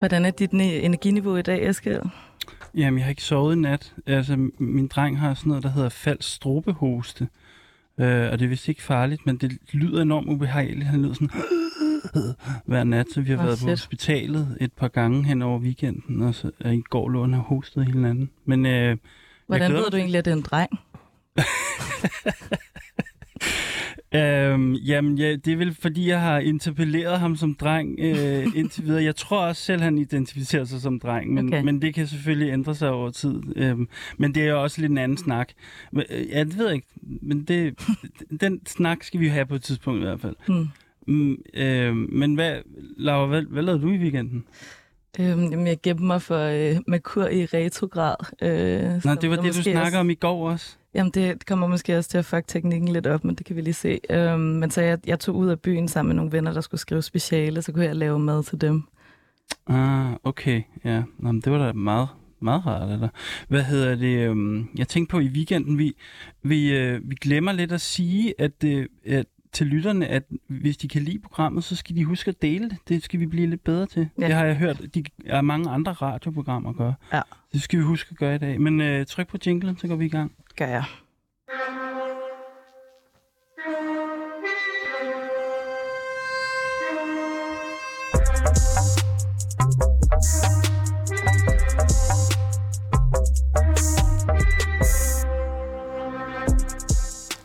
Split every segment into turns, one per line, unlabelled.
Hvordan er dit energiniveau i dag, Eskild?
Jamen, jeg har ikke sovet i nat. Altså, min dreng har sådan noget, der hedder falsk strobehoste. Øh, og det er vist ikke farligt, men det lyder enormt ubehageligt. Han lyder sådan hver nat, så vi har
Åh,
været på
fedt.
hospitalet et par gange hen over weekenden, og så og i går lå han og hostede hele natten. Men øh,
Hvordan ved du egentlig, at det er en dreng?
Øhm, jamen, ja, det er vel fordi, jeg har interpelleret ham som dreng øh, indtil videre. Jeg tror også selv, han identificerer sig som dreng, men,
Okay.
men det kan selvfølgelig ændre sig over tid. Øhm, men det er jo også lidt en anden snak. Men, øh, ja, det ved jeg ikke, men det, den snak skal vi jo have på et tidspunkt i hvert fald.
Hmm.
Mm, øh, men hvad, Laura, hvad, hvad lavede du i weekenden?
Øhm, jamen, jeg gemte mig for øh, Merkur i retrograd. Øh,
Nå, det var det, du snakker
også,
om i går også.
Jamen, det kommer måske også til at fuck teknikken lidt op, men det kan vi lige se. Øhm, men så jeg, jeg tog ud af byen sammen med nogle venner, der skulle skrive speciale, så kunne jeg lave mad til dem.
Ah, okay. Ja, Nå, men det var da meget, meget rart. Eller? Hvad hedder det? øhm, Jeg tænkte på i weekenden, vi, vi, øh, vi glemmer lidt at sige, at, øh, at til lytterne, at hvis de kan lide programmet, så skal de huske at dele det. Det skal vi blive lidt bedre til.
Ja.
Det har jeg hørt, de er mange andre radioprogrammer gør.
Ja.
Det skal vi huske at gøre i dag. Men øh, tryk på jinglen, så går vi i gang.
Gør jeg.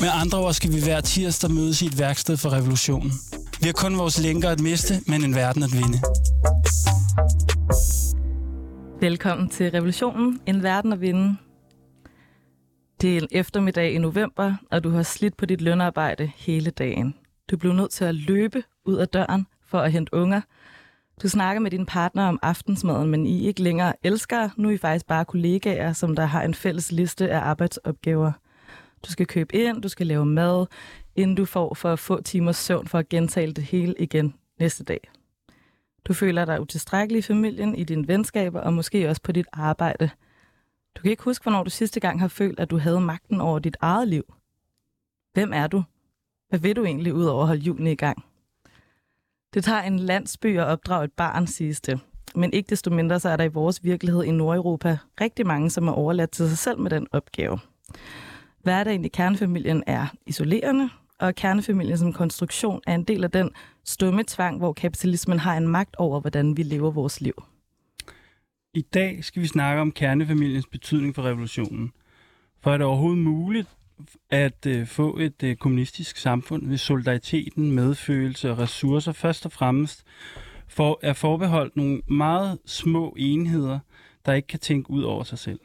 Med andre ord skal vi hver tirsdag mødes i et værksted for revolutionen. Vi har kun vores lænker at miste, men en verden at vinde.
Velkommen til Revolutionen, en verden at vinde. Det er en eftermiddag i november, og du har slidt på dit lønarbejde hele dagen. Du blev nødt til at løbe ud af døren for at hente unger. Du snakker med din partner om aftensmaden, men I ikke længere elsker. Nu er I faktisk bare kollegaer, som der har en fælles liste af arbejdsopgaver. Du skal købe ind, du skal lave mad, inden du får for få timers søvn for at gentale det hele igen næste dag. Du føler dig utilstrækkelig i familien, i dine venskaber og måske også på dit arbejde. Du kan ikke huske, hvornår du sidste gang har følt, at du havde magten over dit eget liv. Hvem er du? Hvad vil du egentlig ud over at holde julen i gang? Det tager en landsby at opdrage et barn, siges det. Men ikke desto mindre, så er der i vores virkelighed i Nordeuropa rigtig mange, som er overladt til sig selv med den opgave. Hverdagen i kernefamilien er isolerende, og kernefamilien som konstruktion er en del af den stumme tvang, hvor kapitalismen har en magt over, hvordan vi lever vores liv.
I dag skal vi snakke om kernefamiliens betydning for revolutionen. For er det overhovedet muligt at øh, få et øh, kommunistisk samfund, hvis solidariteten, medfølelse og ressourcer først og fremmest for, er forbeholdt nogle meget små enheder, der ikke kan tænke ud over sig selv.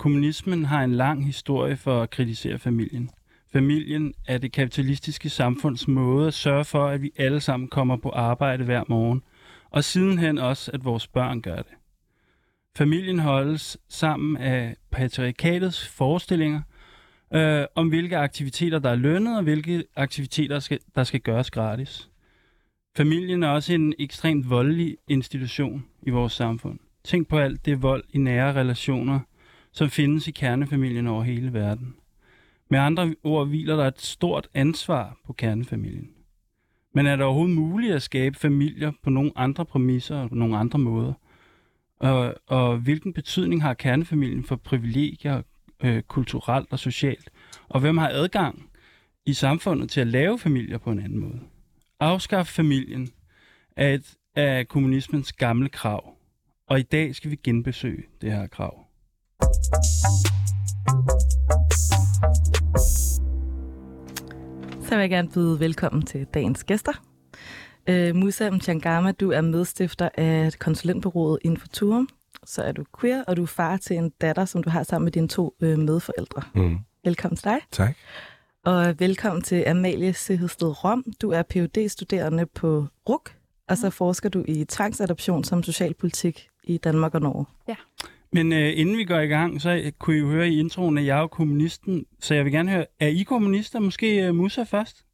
Kommunismen har en lang historie for at kritisere familien. Familien er det kapitalistiske samfunds måde at sørge for, at vi alle sammen kommer på arbejde hver morgen, og sidenhen også, at vores børn gør det. Familien holdes sammen af patriarkatets forestillinger øh, om, hvilke aktiviteter, der er lønnet, og hvilke aktiviteter, skal, der skal gøres gratis. Familien er også en ekstremt voldelig institution i vores samfund. Tænk på alt det vold i nære relationer, som findes i kernefamilien over hele verden. Med andre ord hviler der et stort ansvar på kernefamilien. Men er det overhovedet muligt at skabe familier på nogle andre præmisser og på nogle andre måder? Og, og hvilken betydning har kernefamilien for privilegier, øh, kulturelt og socialt? Og hvem har adgang i samfundet til at lave familier på en anden måde? Afskaf familien er et af kommunismens gamle krav. Og i dag skal vi genbesøge det her krav.
Så vil jeg gerne byde velkommen til dagens gæster. Uh, Musa Mchangama, du er medstifter af konsulentbureauet Infoturum. Så er du queer, og du er far til en datter, som du har sammen med dine to uh, medforældre.
Mm.
Velkommen til dig.
Tak.
Og velkommen til Amalie Sehedsted Rom. Du er phd studerende på RUK, og så forsker du i tvangsadoption som socialpolitik i Danmark og Norge.
Men øh, inden vi går i gang, så kunne I jo høre i introen, at jeg er kommunisten. Så jeg vil gerne høre, er I kommunister? Måske uh, Musa først?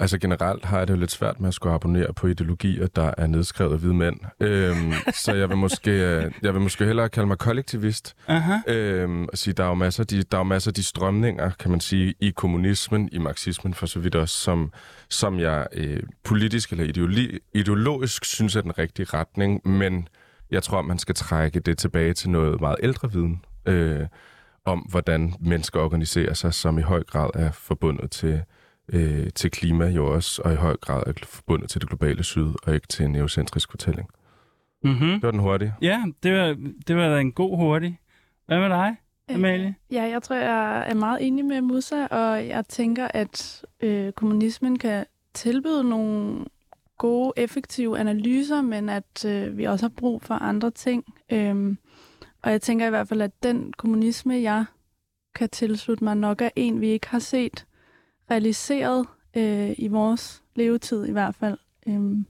Altså generelt har jeg det jo lidt svært med at skulle abonnere på ideologier, der er nedskrevet af hvide mænd. Øhm, så jeg vil, måske, øh, jeg vil måske hellere kalde mig kollektivist.
Aha.
Øhm, og sige, der er jo masser af de, der er jo masser af de strømninger, kan man sige, i kommunismen, i marxismen for så vidt også, som, som jeg øh, politisk eller ideologi, ideologisk synes er den rigtige retning, men jeg tror, man skal trække det tilbage til noget meget ældre viden øh, om, hvordan mennesker organiserer sig, som i høj grad er forbundet til, øh, til klima jo også, og i høj grad er forbundet til det globale syd, og ikke til en neocentrisk fortælling.
Mm-hmm.
Det var den hurtige.
Ja, det var, det var da en god hurtig. Hvad med dig, Amalie?
Ja, jeg tror, jeg er meget enig med Musa, og jeg tænker, at øh, kommunismen kan tilbyde nogle gode, effektive analyser, men at øh, vi også har brug for andre ting. Øhm, og jeg tænker i hvert fald, at den kommunisme, jeg kan tilslutte mig, nok er en, vi ikke har set realiseret øh, i vores levetid i hvert fald. Øhm,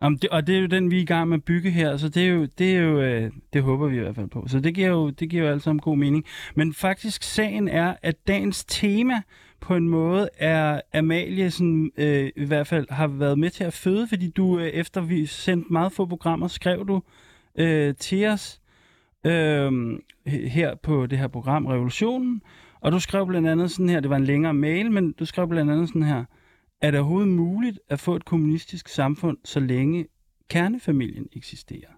og det, og det er jo den, vi er i gang med at bygge her, så det er jo, det, er jo, øh, det håber vi i hvert fald på. Så det giver jo, det giver jo alt sammen god mening. Men faktisk sagen er, at dagens tema på en måde er Amalie sådan, øh, i hvert fald har været med til at føde, fordi du, øh, efter vi sendte meget få programmer, skrev du øh, til os øh, her på det her program, Revolutionen, og du skrev blandt andet sådan her, det var en længere mail, men du skrev blandt andet sådan her, er det overhovedet muligt at få et kommunistisk samfund, så længe kernefamilien eksisterer?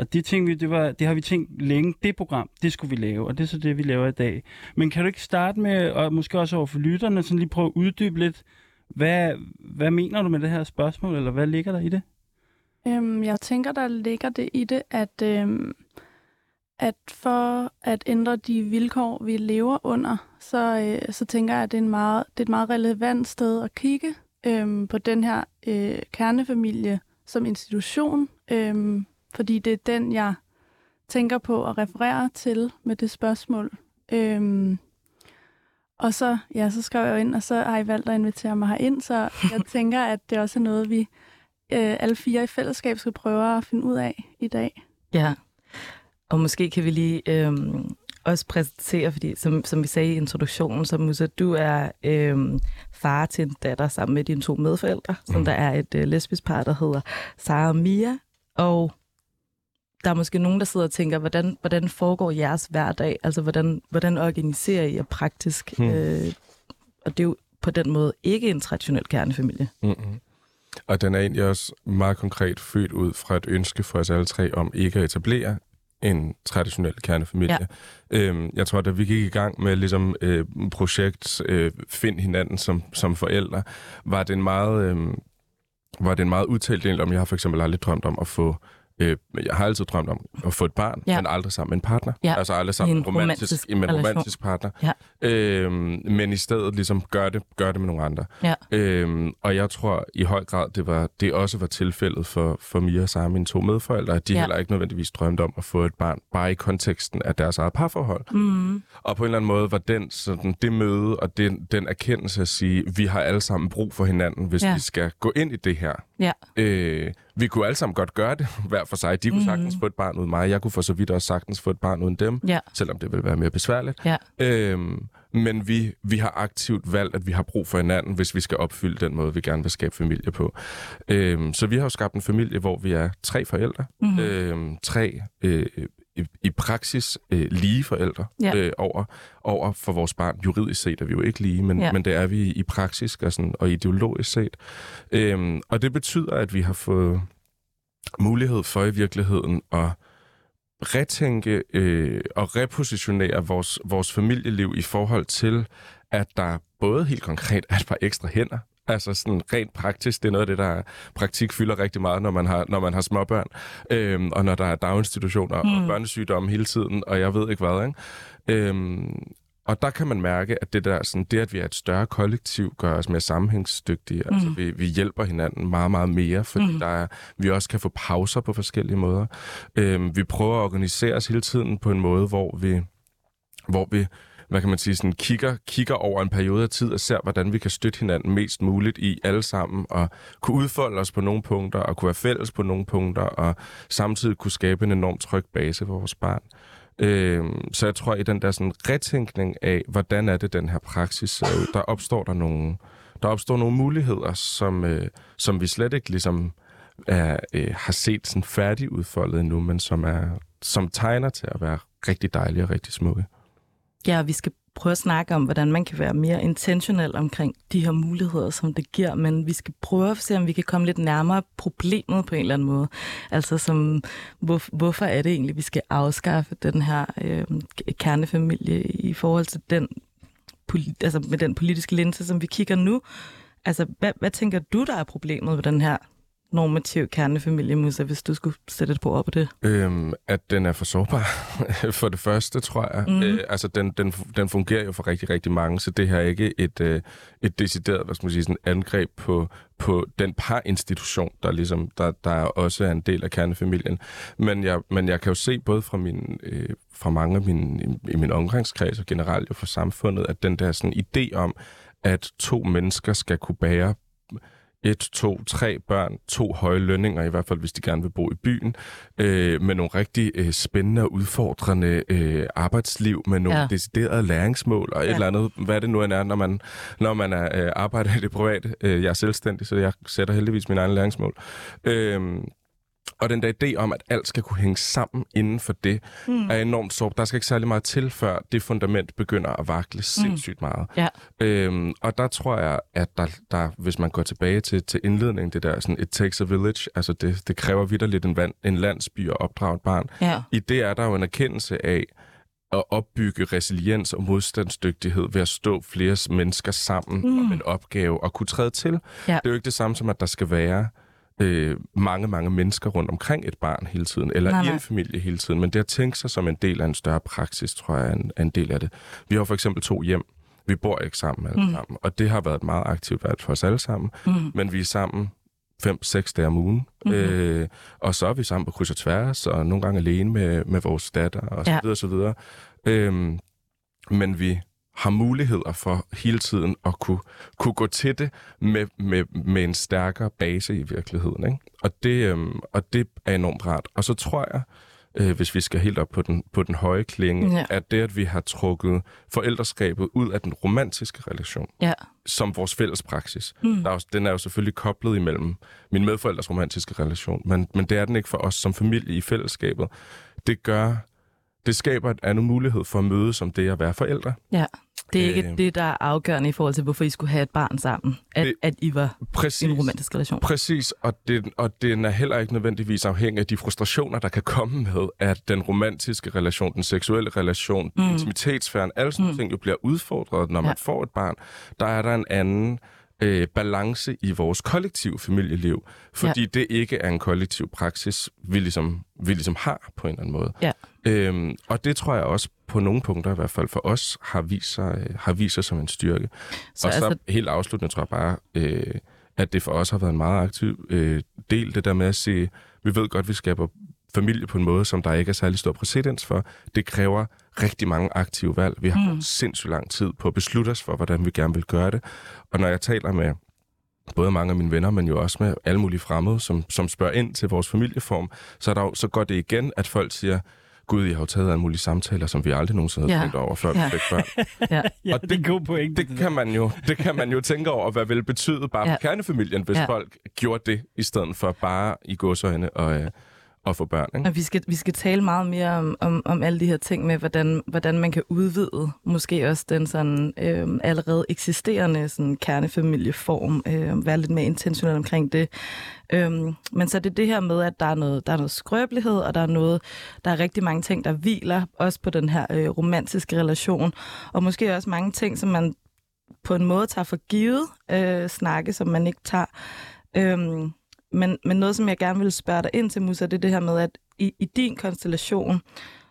Og det, tænkte vi, det, var, det har vi tænkt længe, det program, det skulle vi lave, og det er så det, vi laver i dag. Men kan du ikke starte med, og måske også over for lytterne, sådan lige prøve at uddybe lidt, hvad, hvad mener du med det her spørgsmål, eller hvad ligger der i det?
Øhm, jeg tænker, der ligger det i det, at, øhm, at for at ændre de vilkår, vi lever under, så, øh, så tænker jeg, at det er, en meget, det er et meget relevant sted at kigge øhm, på den her øh, kernefamilie som institution, øhm, fordi det er den, jeg tænker på at referere til med det spørgsmål. Øhm, og så, ja, så skrev jeg jo ind, og så har I valgt at invitere mig herind, så jeg tænker, at det også er noget, vi øh, alle fire i fællesskab skal prøve at finde ud af i dag.
Ja, og måske kan vi lige øhm, også præsentere, fordi som, som vi sagde i introduktionen, så Musa, du er øhm, far til en datter sammen med dine to medforældre, mm. som der er et øh, lesbisk par, der hedder Sara og Mia, og der er måske nogen, der sidder og tænker, hvordan, hvordan foregår jeres hverdag? Altså, hvordan, hvordan organiserer I jer praktisk?
Hmm.
Øh, og det er jo på den måde ikke en traditionel kernefamilie.
Mm-hmm. Og den er egentlig også meget konkret født ud fra et ønske for os alle tre om ikke at etablere en traditionel kernefamilie. Ja. Øhm, jeg tror, da vi gik i gang med ligesom, øh, projekt øh, Find hinanden som, som forældre, var det en meget, øh, var det en meget udtalt del om, jeg har for eksempel aldrig drømt om at få Øh, jeg har altid drømt om at få et barn,
Ja.
men aldrig sammen med en partner.
Ja.
Altså aldrig sammen med
en
romantisk, en romantisk partner.
Ja.
Øhm, men i stedet ligesom gør det, gør det med nogle andre.
Ja.
Øhm, og jeg tror i høj grad, det, var, det også var tilfældet for, for Mia og Sara, mine to medforældre, at de
Ja.
heller ikke nødvendigvis drømte om at få et barn, bare i konteksten af deres eget parforhold.
Mm.
Og på en eller anden måde var den, sådan, det møde og den, den erkendelse at sige, vi har alle sammen brug for hinanden, hvis
ja.
vi skal gå ind i det her.
Ja.
Øh, vi kunne alle sammen godt gøre det, hver for sig. De kunne
Mhm.
mm. sagtens få et barn uden mig. Jeg kunne for så vidt også sagtens få et barn uden dem,
Ja.
selvom det ville være mere besværligt.
Ja.
Øhm, men vi, vi har aktivt valgt, at vi har brug for hinanden, hvis vi skal opfylde den måde, vi gerne vil skabe familie på. Øhm, så vi har jo skabt en familie, hvor vi er tre forældre.
Mm-hmm.
Mm. Øhm, tre øh, i, i praksis øh, lige forældre
Ja.
øh, over, over for vores barn. Juridisk set er vi jo ikke lige, men,
Ja.
men det er vi i praksis og, sådan, og ideologisk set. Øhm, og det betyder, at vi har fået mulighed for i virkeligheden at retænke øh, og repositionere vores, vores familieliv i forhold til, at der både helt konkret er et par ekstra hænder. Altså sådan rent praktisk, det er noget af det, der praktik fylder rigtig meget, når man har, når man har småbørn, øhm, og når der er daginstitutioner mm. og børnesygdomme hele tiden, og jeg ved ikke hvad, ikke? Øhm, og der kan man mærke, at det der, sådan, det, at vi er et større kollektiv, gør os mere sammenhængsdygtige. Mm. Altså, vi, vi hjælper hinanden meget, meget mere, fordi mm. der er, vi også kan få pauser på forskellige måder. Øhm, vi prøver at organisere os hele tiden på en måde, hvor vi, hvor vi hvad kan man sige, sådan kigger, kigger over en periode af tid og ser, hvordan vi kan støtte hinanden mest muligt i alle sammen, og kunne udfolde os på nogle punkter, og kunne være fælles på nogle punkter, og samtidig kunne skabe en enorm tryg base for vores barn. Øh, så jeg tror, i den der sådan retænkning af, hvordan er det, den her praksis ser ud, der opstår der nogle, der opstår nogle muligheder, som, øh, som vi slet ikke ligesom er, øh, har set sådan færdigudfoldet endnu, men som, er, som tegner til at være rigtig dejlige og rigtig smukke.
Ja, vi skal prøve at snakke om, hvordan man kan være mere intentionel omkring de her muligheder, som det giver, men vi skal prøve at se, om vi kan komme lidt nærmere problemet på en eller anden måde. Altså, som, hvor, hvorfor er det egentlig, vi skal afskaffe den her øh, kernefamilie i forhold til den, altså med den politiske linse, som vi kigger nu? Altså, hvad, hvad tænker du, der er problemet med den her normativ kernefamilie, Musa, hvis du skulle sætte et på op på det?
Øhm, at den er for sårbar, for det første, tror jeg. Mm. Øh, altså, den, den, den fungerer jo for rigtig, rigtig mange, så det her er ikke et, øh, et decideret, hvad skal man sige, sådan angreb på, på den parinstitution, der, ligesom, der, der er også er en del af kernefamilien. Men jeg, men jeg kan jo se både fra, min, øh, fra mange af mine, i, i min omgangskreds og generelt jo fra samfundet, at den der sådan idé om, at to mennesker skal kunne bære et, to, tre børn, to høje lønninger, i hvert fald hvis de gerne vil bo i byen, øh, med nogle rigtig øh, spændende og udfordrende øh, arbejdsliv, med nogle ja. deciderede læringsmål, og ja. et eller andet, hvad det nu end er, når man, når man er, øh, arbejder i det private. Øh, jeg er selvstændig, så jeg sætter heldigvis mine egne læringsmål. Øh, og den der idé om, at alt skal kunne hænge sammen inden for det, mm. er enormt sort. Der skal ikke særlig meget til, før det fundament begynder at vakle mm. sindssygt meget.
Ja.
Øhm, og der tror jeg, at der, der, hvis man går tilbage til, til indledningen, det der sådan, it takes a village, altså det, det kræver vidderligt en, vand, en landsby at opdrage et barn.
Ja.
I det er der jo en erkendelse af, at opbygge resiliens og modstandsdygtighed ved at stå flere mennesker sammen mm. om en opgave og kunne træde til. Ja. Det er jo ikke det samme som, at der skal være øh, mange, mange mennesker rundt omkring et barn hele tiden, eller nej, nej. i en familie hele tiden. Men det at tænke sig som en del af en større praksis, tror jeg er en, er en del af det. Vi har for eksempel to hjem. Vi bor ikke sammen alle mm. sammen, og det har været et meget aktivt valg for os alle sammen. Mm. Men vi er sammen fem-seks dage om ugen. Mm-hmm. Øh, og så er vi sammen på kryds og tværs, og nogle gange alene med, med vores datter, og så ja. videre, og så videre. Øh, men vi har muligheder for hele tiden at kunne, kunne gå til det med, med, med en stærkere base i virkeligheden. Ikke? Og, det, øhm, og det er enormt rart. Og så tror jeg, øh, hvis vi skal helt op på den, på den høje klinge, ja. at det, at vi har trukket forældreskabet ud af den romantiske relation,
ja.
som vores fælles praksis. Mm. Der er jo, den er jo selvfølgelig koblet imellem min medforældres romantiske relation, men, men det er den ikke for os som familie i fællesskabet. Det gør, det skaber et andet mulighed for at møde som det at være forældre.
Ja. Det er ikke øh, det, der er afgørende i forhold til, hvorfor I skulle have et barn sammen. At, det, at I var præcis, i en romantisk relation.
Præcis, og, det, og den er heller ikke nødvendigvis afhængig af de frustrationer, der kan komme med, at den romantiske relation, den seksuelle relation, mm. intimitetsfæren, alle sådan mm. ting jo bliver udfordret, når man ja. får et barn. Der er der en anden øh, balance i vores kollektive familieliv, fordi ja. det ikke er en kollektiv praksis, vi ligesom, vi ligesom har på en eller anden måde.
Ja.
Øhm, og det tror jeg også på nogle punkter, i hvert fald for os, har vist sig, øh, har vist sig som en styrke. Så og så altså... helt afsluttende tror jeg bare, øh, at det for os har været en meget aktiv øh, del, det der med at se, vi ved godt, vi skaber familie på en måde, som der ikke er særlig stor præcedens for. Det kræver rigtig mange aktive valg. Vi har mm. sindssygt lang tid på at beslutte os for, hvordan vi gerne vil gøre det. Og når jeg taler med både mange af mine venner, men jo også med alle mulige fremmede, som, som spørger ind til vores familieform, så, er der, så går det igen, at folk siger, Gud, I har jo taget alle mulige samtaler, som vi aldrig nogensinde havde ja. tænkt over, før ja. vi fik børn.
ja. ja, og det, det, er god point,
det, det, kan man jo, det kan man jo tænke over, hvad vil betyde bare ja. for kernefamilien, hvis ja. folk gjorde det, i stedet for bare i godsøjne og, øh, at få børn. Ikke?
Og vi skal, vi skal tale meget mere om, om, om alle de her ting med, hvordan, hvordan man kan udvide måske også den sådan, øh, allerede eksisterende sådan, kernefamilieform. Øh, være lidt mere intentionel omkring det. Øh, men så det er det her med, at der er noget, der er noget skrøbelighed, og der er noget, der er rigtig mange ting, der hviler også på den her øh, romantiske relation. Og måske også mange ting, som man på en måde tager for givet øh, snakke, som man ikke tager. Øh, men, men noget, som jeg gerne vil spørge dig ind til, Musa, det er det her med, at i, i din konstellation,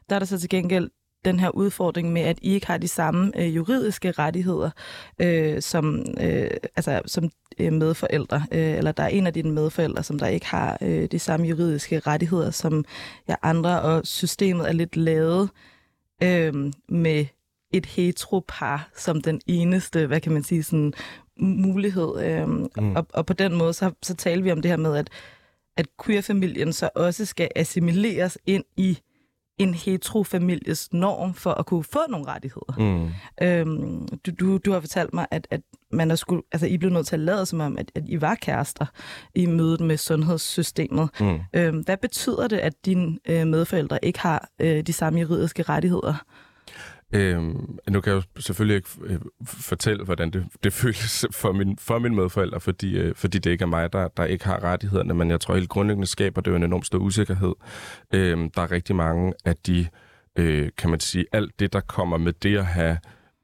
der er der så til gengæld den her udfordring med, at I ikke har de samme øh, juridiske rettigheder øh, som, øh, altså, som øh, medforældre, øh, eller der er en af dine medforældre, som der ikke har øh, de samme juridiske rettigheder som jeg andre, og systemet er lidt lavet øh, med et heteropar som den eneste, hvad kan man sige, sådan mulighed. Øh, mm. og, og på den måde, så, så taler vi om det her med, at, at queer-familien så også skal assimileres ind i en heterofamilies norm for at kunne få nogle rettigheder. Mm. Øhm, du, du, du har fortalt mig, at, at man er skulle, altså, I blev nødt til at lade som om, at, at I var kærester i mødet med sundhedssystemet. Mm. Øhm, hvad betyder det, at dine øh, medforældre ikke har øh, de samme juridiske rettigheder?
Øhm, nu kan jeg jo selvfølgelig ikke øh, fortælle, hvordan det, det føles for min, for min medforældre, fordi, øh, fordi det ikke er mig, der, der ikke har rettighederne, men jeg tror helt grundlæggende skaber det jo en enorm stor usikkerhed. Øhm, der er rigtig mange af de, øh, kan man sige, alt det, der kommer med det at have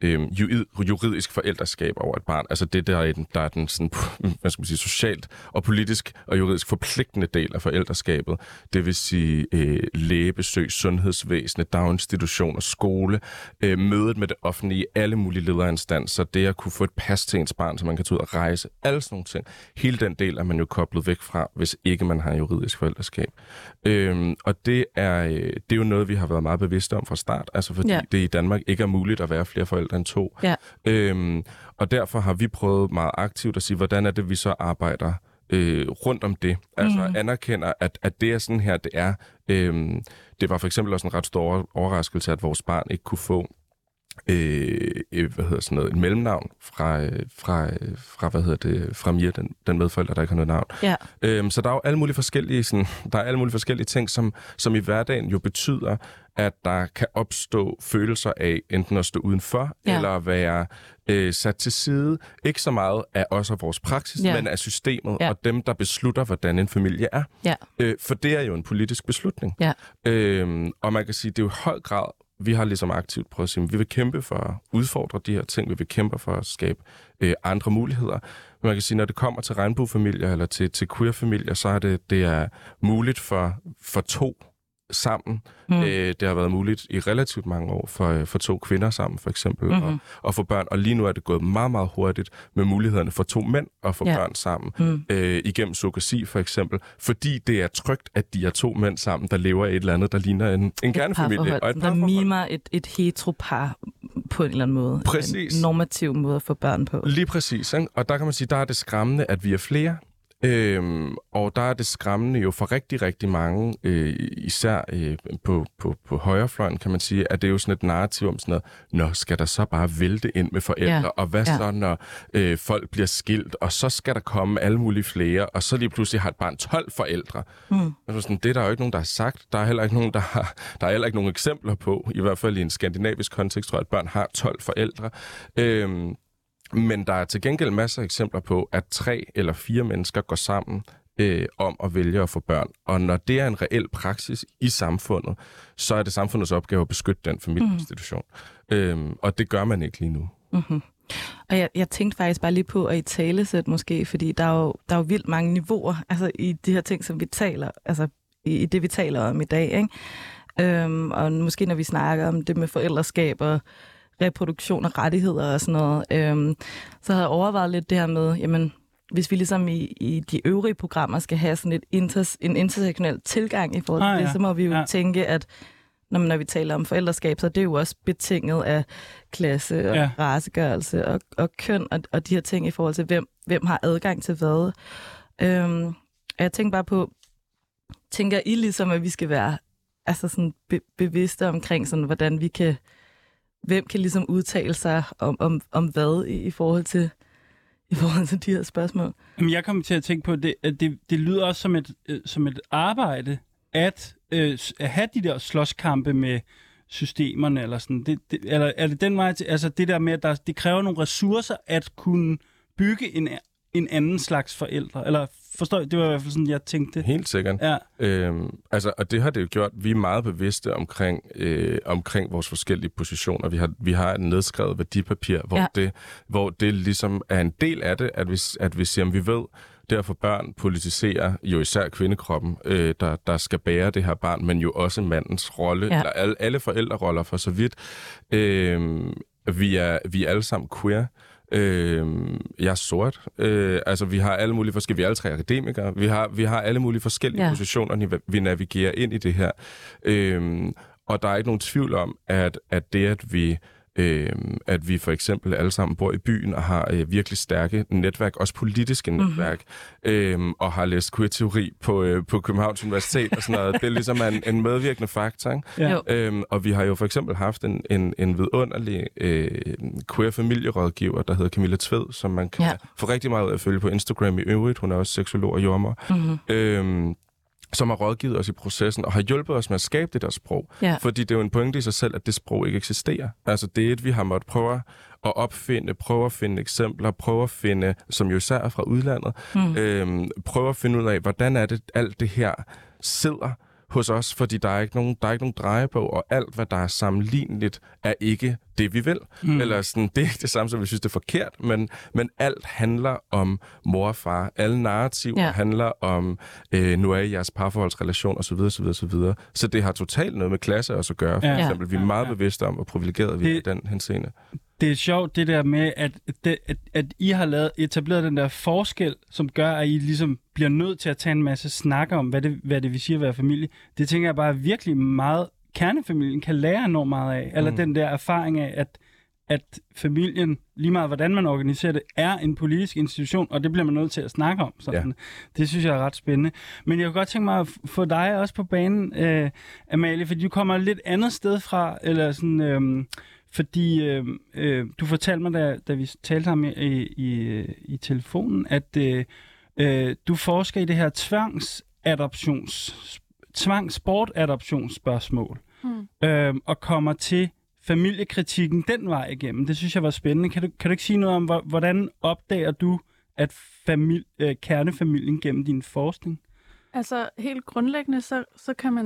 øh, juridisk forældreskab over et barn. Altså det, der er, den, der er den sådan, hvad skal man sige, socialt og politisk og juridisk forpligtende del af forældreskabet. Det vil sige øh, lægebesøg, sundhedsvæsenet, daginstitutioner, skole, øh, mødet med det offentlige, alle mulige lederinstanser, det at kunne få et pas til ens barn, så man kan tage ud og rejse, alle sådan nogle ting. Hele den del er man jo koblet væk fra, hvis ikke man har juridisk forældreskab. Øh, og det er, øh, det er jo noget, vi har været meget bevidste om fra start, altså fordi ja. det i Danmark ikke er muligt at være flere forældre end to. Ja. Øhm, og derfor har vi prøvet meget aktivt at sige, hvordan er det, vi så arbejder øh, rundt om det. Altså mm. anerkender, at, at det er sådan her, det er. Øhm, det var for eksempel også en ret stor overraskelse, at vores barn ikke kunne få øh, øh, hvad hedder sådan noget, et mellemnavn fra, øh, fra, øh, fra, hvad hedder det, fra Mia, den, den medforælder, der ikke har noget navn. Ja. Øhm, så der er jo alle mulige forskellige, sådan, der er alle mulige forskellige ting, som, som i hverdagen jo betyder, at der kan opstå følelser af enten at stå udenfor, ja. eller være øh, sat til side. Ikke så meget af os og vores praksis, ja. men af systemet ja. og dem, der beslutter, hvordan en familie er. Ja. Øh, for det er jo en politisk beslutning. Ja. Øh, og man kan sige, det er jo i høj grad vi har ligesom aktivt prøvet at sige, at vi vil kæmpe for at udfordre de her ting, vi vil kæmpe for at skabe øh, andre muligheder. Men man kan sige, når det kommer til regnbuefamilier eller til, til queer-familier, så er det, det er muligt for, for to sammen. Mm. Øh, det har været muligt i relativt mange år for, øh, for to kvinder sammen, for eksempel, mm-hmm. og, og få børn. Og lige nu er det gået meget, meget hurtigt med mulighederne for to mænd at få ja. børn sammen. Mm. Øh, igennem surrogasi, for eksempel. Fordi det er trygt, at de er to mænd sammen, der lever i et eller andet, der ligner en, en kernefamilie.
Og et der mimer et, et heteropar på en eller anden måde.
Præcis.
En normativ måde at få børn på.
Lige præcis. Ikke? Og der kan man sige, der er det skræmmende, at vi er flere. Øhm, og der er det skræmmende jo for rigtig, rigtig mange, øh, især øh, på, på, på højrefløjen, kan man sige, at det er jo sådan et narrativ om sådan noget, nå, skal der så bare vælte ind med forældre, ja. og hvad ja. så, når øh, folk bliver skilt, og så skal der komme alle mulige flere, og så lige pludselig har et barn 12 forældre. Mm. Altså sådan, det er der jo ikke nogen, der har sagt. Der er heller ikke nogen, der har, der er heller ikke nogen eksempler på, i hvert fald i en skandinavisk kontekst, tror jeg, at børn har 12 forældre. Øhm, men der er til gengæld masser af eksempler på, at tre eller fire mennesker går sammen øh, om at vælge at få børn. Og når det er en reel praksis i samfundet, så er det samfundets opgave at beskytte den familieinstitution. Mm. Øhm, og det gør man ikke lige nu. Mm-hmm.
Og jeg, jeg tænkte faktisk bare lige på at i talesæt måske, fordi der er, jo, der er jo vildt mange niveauer altså i de her ting, som vi taler, altså i, i det, vi taler om i dag. Ikke? Øhm, og måske når vi snakker om det med forældreskab og reproduktion og rettigheder og sådan noget, øhm, så havde jeg overvejet lidt det her med, jamen, hvis vi ligesom i, i de øvrige programmer skal have sådan et inter, en intersektionel tilgang i forhold til ah, det, ja. så må vi jo ja. tænke, at når, når vi taler om forældreskab, så er det jo også betinget af klasse og ja. racegørelse og, og køn og, og de her ting i forhold til, hvem, hvem har adgang til hvad. Øhm, og jeg tænker bare på, tænker I ligesom, at vi skal være altså sådan be- bevidste omkring, sådan, hvordan vi kan hvem kan ligesom udtale sig om, om, om hvad i, i forhold til i forhold til de her spørgsmål?
Jamen, jeg kommer til at tænke på, at det, at det, det lyder også som et, øh, som et arbejde, at, øh, at have de der slåskampe med systemerne, eller sådan. Det, det, eller er det den vej til, altså det der med, at der, det kræver nogle ressourcer at kunne bygge en, en anden slags forældre, eller forstår Det var i hvert fald sådan, jeg tænkte.
Helt sikkert.
Ja.
Øhm, altså, og det har det jo gjort. Vi er meget bevidste omkring, øh, omkring vores forskellige positioner. Vi har, vi har et nedskrevet værdipapir, hvor,
Ja.
det, hvor det ligesom er en del af det, at vi, at vi siger, at vi ved, derfor børn politiserer jo især kvindekroppen, øh, der, der skal bære det her barn, men jo også mandens rolle,
Ja.
eller alle, alle forældreroller for så vidt. Øh, vi, er, vi er alle sammen queer. Øh, jeg er sort. Øh, altså, vi har alle mulige forskellige... Vi er alle tre akademikere. Vi har, vi har alle mulige forskellige
Ja.
positioner, vi- vi navigerer ind i det her. Øh, og der er ikke nogen tvivl om, at, at det, at vi øh, at vi for eksempel alle sammen bor i byen og har øh, virkelig stærke netværk, også politiske netværk, øh, og har læst queer-teori på, øh, på Københavns Universitet og sådan noget. Det er ligesom en, en medvirkende faktor. Ikke?
Ja.
Øhm, og vi har jo for eksempel haft en, en, en vidunderlig øh, queer familierådgiver, der hedder Camilla Tved, som man kan
Ja.
få rigtig meget ud af at følge på Instagram i øvrigt. Hun er også seksolog og jommer.
Mm-hmm.
Øhm, som har rådgivet os i processen og har hjulpet os med at skabe det der sprog.
Ja.
Fordi det er jo en pointe i sig selv, at det sprog ikke eksisterer. Altså det er et, vi har måttet prøve at opfinde, prøve at finde eksempler, prøve at finde, som jo især er fra udlandet,
Mm.
øhm, prøve at finde ud af, hvordan er det, alt det her sidder hos os, fordi der er ikke nogen, der er ikke nogen drejebog, og alt, hvad der er sammenligneligt, er ikke det, vi vil. Mm. Eller sådan, det er ikke det samme, som vi synes, det er forkert, men, men alt handler om mor og far. Alle narrativer
Ja.
handler om, øh, nu er I jeres parforholdsrelation, osv., osv., osv. Så det har totalt noget med klasse også at gøre. For
Ja.
eksempel, vi er meget
Ja.
bevidste om, hvor privilegeret vi er i den henseende.
Det er sjovt det der med, at, det, at, at I har lavet, etableret den der forskel, som gør, at I ligesom bliver nødt til at tage en masse snak om, hvad det, hvad det vil sige at være familie. Det tænker jeg bare er virkelig meget, kernefamilien kan lære enormt meget af. Eller
Mm.
den der erfaring af, at, at familien, lige meget hvordan man organiserer det, er en politisk institution, og det bliver man nødt til at snakke om. Sådan. Det synes jeg er ret spændende. Men jeg kunne godt tænke mig at få dig også på banen, øh, Amalie, fordi du kommer et lidt andet sted fra, eller sådan... Øh, fordi øh, øh, du fortalte mig, da, da vi talte sammen i, i, i telefonen, at øh, øh, du forsker i det her tvangsadoptions, tvangsportadoptionsspørgsmål,
Hmm.
øh, og kommer til familiekritikken den vej igennem. Det synes jeg var spændende. Kan du, kan du ikke sige noget om, hvor- hvordan opdager du, at famili- øh, kernefamilien gennem din forskning?
Altså helt grundlæggende, så, så kan man...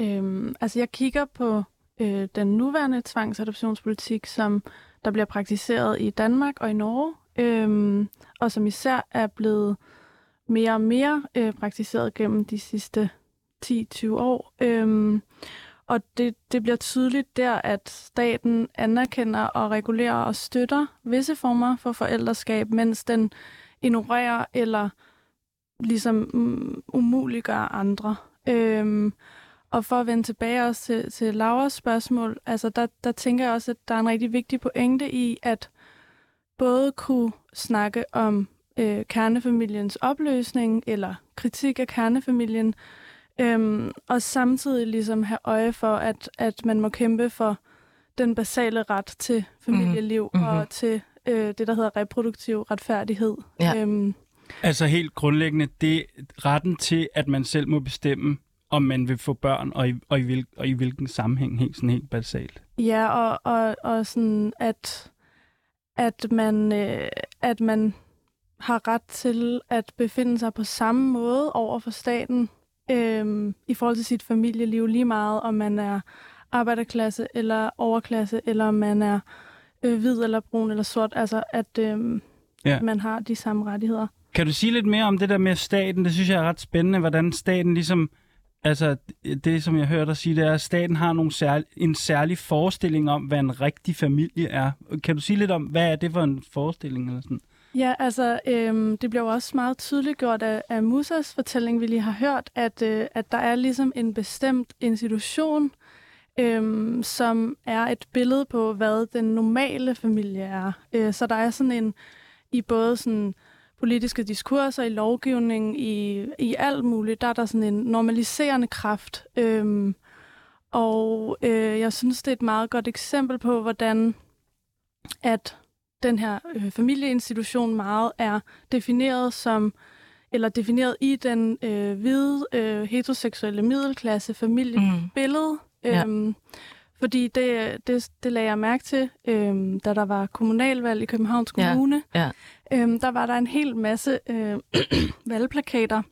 Øhm, altså jeg kigger på øh, den nuværende tvangsadoptionspolitik, som der bliver praktiseret i Danmark og i Norge, øh, og som især er blevet mere og mere øh, praktiseret gennem de sidste 10-20 år. Øh, og det, det bliver tydeligt der, at staten anerkender og regulerer og støtter visse former for forældreskab, mens den ignorerer eller ligesom mm, umuliggør andre. Øhm, og for at vende tilbage også til, til Lauras spørgsmål, altså der, der tænker jeg også, at der er en rigtig vigtig pointe i, at både kunne snakke om øh, kernefamiliens opløsning eller kritik af kernefamilien, øhm, og samtidig ligesom have øje for, at, at man må kæmpe for den basale ret til familieliv
Mhm.
og til øh, det, der hedder reproduktiv retfærdighed.
Ja.
Øhm,
Altså helt grundlæggende, det retten til, at man selv må bestemme, om man vil få børn, og i, og i, hvil, og i hvilken sammenhæng, helt, sådan helt basalt.
Ja, og, og, og sådan, at, at, man, øh, at man har ret til at befinde sig på samme måde over for staten øh, i forhold til sit familieliv lige meget, om man er arbejderklasse eller overklasse, eller om man er øh, hvid eller brun eller sort. Altså, at øh,
Ja.
man har de samme rettigheder.
Kan du sige lidt mere om det der med staten? Det synes jeg er ret spændende, hvordan staten ligesom... Altså, det som jeg hørte dig sige, det er, at staten har nogle særlig, en særlig forestilling om, hvad en rigtig familie er. Kan du sige lidt om, hvad er det for en forestilling? Eller sådan?
Ja, altså, øhm, det bliver jo også meget tydeligt gjort af, af Musas fortælling, vi lige har hørt, at, øh, at der er ligesom en bestemt institution, øhm, som er et billede på, hvad den normale familie er. Øh, så der er sådan en, i både sådan politiske diskurser, i lovgivning, i, i alt muligt, der er der sådan en normaliserende kraft. Øhm, og øh, jeg synes, det er et meget godt eksempel på, hvordan at den her øh, familieinstitution meget er defineret som, eller defineret i den øh, hvide øh, heteroseksuelle middelklasse familiebillede.
Mm. Ja.
Øhm, fordi det, det, det lagde jeg mærke til, øhm, da der var kommunalvalg i Københavns
Ja,
Kommune.
ja.
Øhm, der var der en hel masse øh, valgplakater,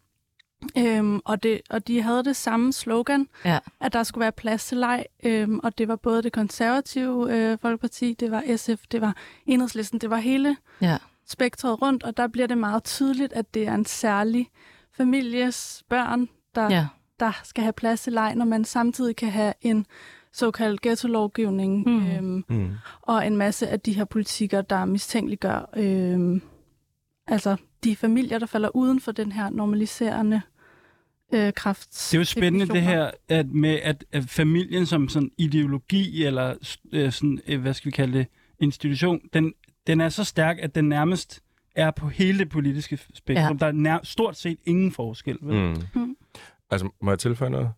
øhm, og, det, og de havde det samme slogan,
Ja.
at der skulle være plads til leg, øhm, og det var både det konservative øh, Folkeparti, det var SF, det var Enhedslisten, det var hele
Ja.
spektret rundt, og der bliver det meget tydeligt, at det er en særlig families børn, der,
Ja.
der skal have plads til leg, når man samtidig kan have en såkaldt ghetto-lovgivning,
Mm.
øhm,
Mm.
og en masse af de her politikker, der mistænkeliggør øhm, altså de familier, der falder uden for den her normaliserende øh, kraft.
Det er jo spændende det her at med, at, at familien som sådan ideologi, eller øh, sådan, øh, hvad skal vi kalde det, institution, den, den er så stærk, at den nærmest er på hele det politiske spektrum.
Ja.
Der er nær, stort set ingen forskel. Vel?
Mm.
Mm.
Altså, må jeg tilføje noget?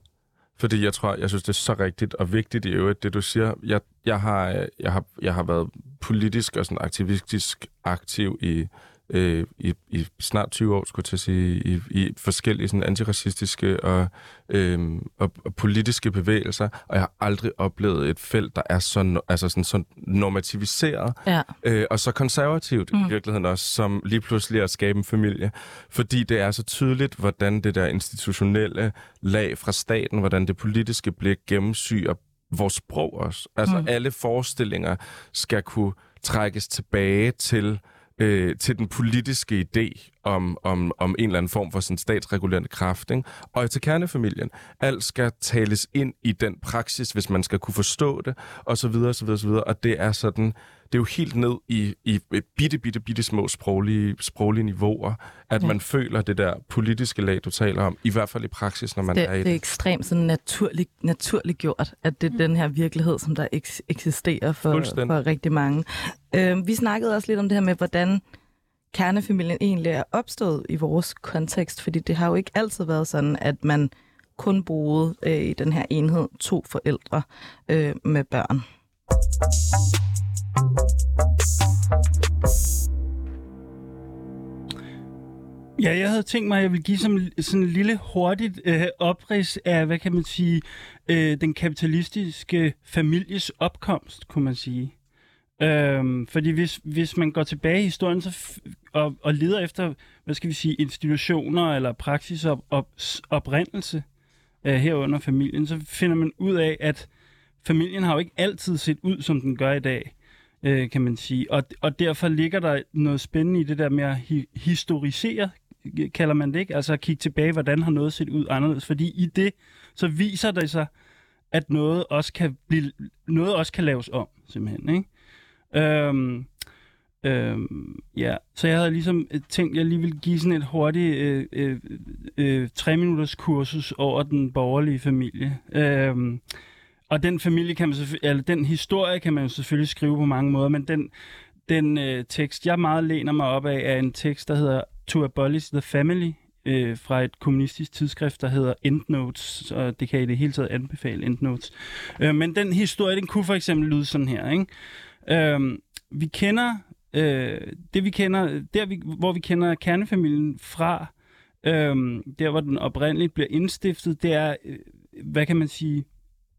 Fordi jeg tror, jeg synes, det er så rigtigt og vigtigt i øvrigt, det du siger. Jeg, jeg, har, øh, jeg, har, jeg har været politisk og sådan aktivistisk aktiv i, øh, i, i snart 20 år, skulle jeg til at sige, i, i forskellige sådan antiracistiske og, øh, og, og politiske bevægelser, og jeg har aldrig oplevet et felt, der er så, altså sådan, så normativiseret,
Ja.
øh, og så konservativt mm. i virkeligheden også, som lige pludselig at skabe en familie. Fordi det er så tydeligt, hvordan det der institutionelle lag fra staten, hvordan det politiske blik gennemsyrer vores sprog også. Altså mm. alle forestillinger skal kunne trækkes tilbage til øh, til den politiske idé om, om, om en eller anden form for sådan statsregulerende kraft. Ikke? Og til kernefamilien. Alt skal tales ind i den praksis, hvis man skal kunne forstå det, og så videre, og så videre, og så videre. Og det er sådan, det er jo helt ned i, i bitte, bitte, bitte små sproglige, sproglige niveauer, at
Ja.
man føler det der politiske lag, du taler om, i hvert fald i praksis, når man
Det,
er i
det er
det.
ekstremt sådan naturligt, naturligt gjort, at det er den her virkelighed, som der eks- eksisterer for, for rigtig mange. Øh, vi snakkede også lidt om det her med, hvordan kernefamilien egentlig er opstået i vores kontekst, fordi det har jo ikke altid været sådan, at man kun boede øh, i den her enhed to forældre øh, med børn.
Ja, jeg havde tænkt mig, at jeg ville give som, sådan en lille hurtigt øh, oprids af, hvad kan man sige, øh, den kapitalistiske families opkomst, kunne man sige. Øhm, fordi hvis, hvis man går tilbage i historien så f- og, og leder efter, hvad skal vi sige, institutioner eller praksis op, op, oprindelse øh, herunder familien, så finder man ud af, at familien har jo ikke altid set ud, som den gør i dag, øh, kan man sige. Og, og derfor ligger der noget spændende i det der med at hi- historisere, kalder man det ikke? Altså at kigge tilbage, hvordan har noget set ud anderledes. Fordi i det, så viser det sig, at noget også kan, blive, noget også kan laves om, simpelthen. Ikke? Øhm, øhm, ja, så jeg havde ligesom øh, tænkt, at jeg lige ville give sådan et hurtigt øh, øh, øh, tre minutters kursus over den borgerlige familie. Øhm, og den familie kan man eller den historie kan man jo selvfølgelig skrive på mange måder, men den, den øh, tekst, jeg meget læner mig op af, er en tekst, der hedder To Abolish the Family, øh, fra et kommunistisk tidsskrift, der hedder Endnotes, og det kan jeg i det hele taget anbefale, Endnotes. Øh, men den historie, den kunne for eksempel lyde sådan her, ikke? Øh, vi kender, øh, det vi kender, der vi, hvor vi kender kernefamilien fra, øh, der hvor den oprindeligt bliver indstiftet, det er, øh, hvad kan man sige,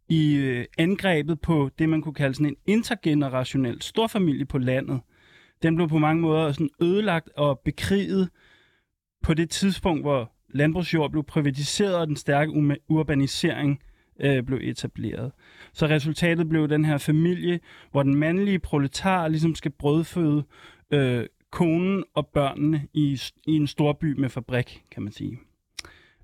i øh, angrebet på det, man kunne kalde sådan en intergenerationel storfamilie på landet. Den blev på mange måder sådan ødelagt og bekriget på det tidspunkt, hvor landbrugsjord blev privatiseret, og den stærke urbanisering øh, blev etableret. Så resultatet blev den her familie, hvor den mandlige proletar ligesom skal brødføde øh, konen og børnene i, i en storby med fabrik, kan man sige.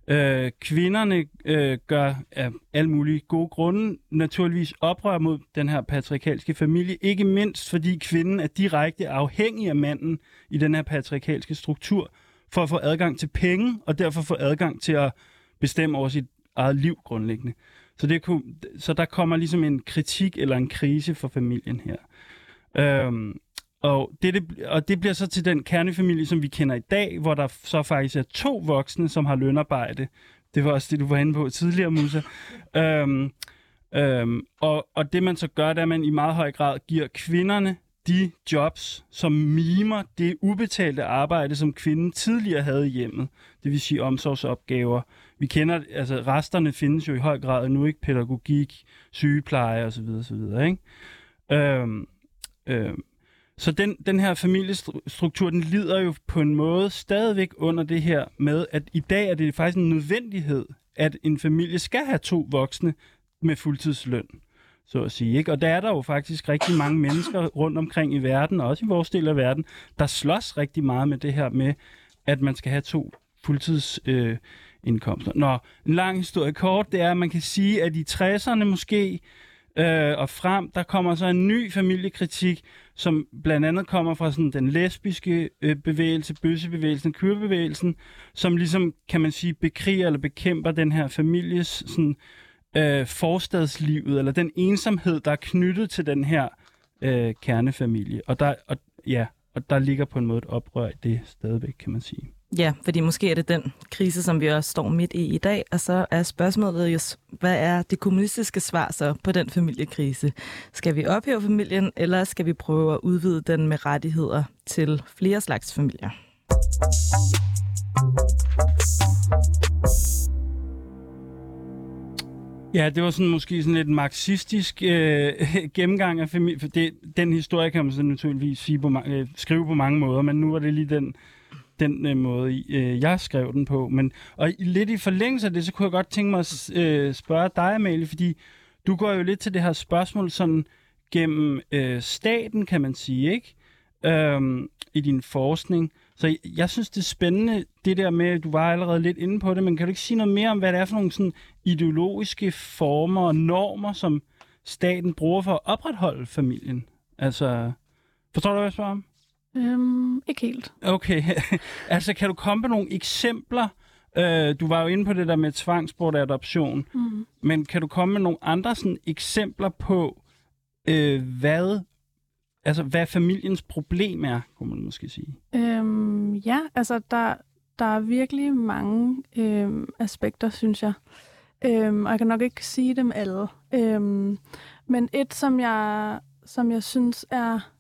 Øh, kvinderne øh, gør af alle mulige gode grunde naturligvis oprør mod den her patriarkalske familie, ikke mindst fordi kvinden er direkte afhængig af manden i den her patriarkalske struktur, for at få adgang til penge, og derfor få adgang til at bestemme over sit eget liv grundlæggende. Så, det kunne, så der kommer ligesom en kritik eller en krise for familien her. Øhm, og, det, det, og det bliver så til den kernefamilie, som vi kender i dag, hvor der så faktisk er to voksne, som har lønarbejde. Det var også det, du var inde på tidligere, Musa. øhm, øhm, og, og det man så gør, det er, at man i meget høj grad giver kvinderne de jobs, som mimer det ubetalte arbejde, som kvinden tidligere havde i hjemmet. Det vil sige omsorgsopgaver. Vi kender, altså resterne findes jo i høj grad nu, ikke? Pædagogik, sygepleje osv. osv. Ikke? Øhm, øhm, så den, den her familiestruktur, den lider jo på en måde stadigvæk under det her med, at i dag er det faktisk en nødvendighed, at en familie skal have to voksne med fuldtidsløn, så at sige. Ikke? Og der er der jo faktisk rigtig mange mennesker rundt omkring i verden, og også i vores del af verden, der slås rigtig meget med det her med, at man skal have to fuldtidsindkomster. øh. Nå, en lang historie kort, det er, at man kan sige, at i 60'erne måske øh, og frem, der kommer så en ny familiekritik, som blandt andet kommer fra sådan den lesbiske øh, bevægelse, bøssebevægelsen, kyrbevægelsen, som ligesom, kan man sige, bekriger eller bekæmper den her families sådan, øh, forstadslivet, eller den ensomhed, der er knyttet til den her øh, kernefamilie. Og der, og, ja, og der ligger på en måde et oprør i det stadigvæk, kan man sige.
Ja, fordi måske er det den krise, som vi også står midt i i dag, og så er spørgsmålet jo, hvad er det kommunistiske svar så på den familiekrise? Skal vi ophæve familien, eller skal vi prøve at udvide den med rettigheder til flere slags familier?
Ja, det var sådan måske sådan lidt marxistisk øh, gennemgang af familie. For det, den historie kan man så naturligvis sige på, øh, skrive på mange måder, men nu var det lige den, den øh, måde, øh, jeg skrev den på. Men, og lidt i forlængelse af det, så kunne jeg godt tænke mig at øh, spørge dig, Amalie, fordi du går jo lidt til det her spørgsmål sådan gennem øh, staten, kan man sige, ikke? Øhm, I din forskning. Så jeg synes, det er spændende, det der med, du var allerede lidt inde på det, men kan du ikke sige noget mere om, hvad det er for nogle sådan ideologiske former og normer, som staten bruger for at opretholde familien? Altså, forstår du, hvad jeg spørger om?
Øhm, ikke helt.
Okay. altså, kan du komme på nogle eksempler? Øh, du var jo inde på det der med tvangsbort adoption. Mm. Men kan du komme med nogle andre sådan, eksempler på, øh, hvad altså, hvad familiens problem er, kunne man måske sige?
Øhm, ja, altså der, der er virkelig mange øhm, aspekter, synes jeg. Øhm, og jeg kan nok ikke sige dem alle. Øhm, men et, som jeg, som jeg synes er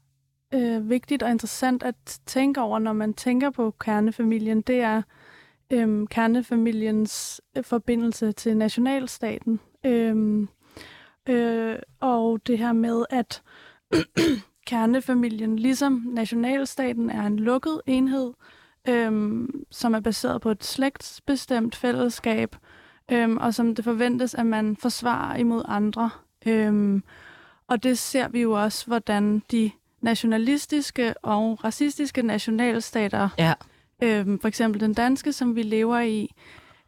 øh, vigtigt og interessant at tænke over, når man tænker på kernefamilien, det er øhm, øh, kernefamiliens forbindelse til nationalstaten. Øh, øh, og det her med, at kernefamilien, ligesom nationalstaten, er en lukket enhed, øhm, som er baseret på et slægtsbestemt fællesskab, øhm, og som det forventes, at man forsvarer imod andre. Øhm, og det ser vi jo også, hvordan de nationalistiske og racistiske nationalstater,
ja.
øhm, for eksempel den danske, som vi lever i,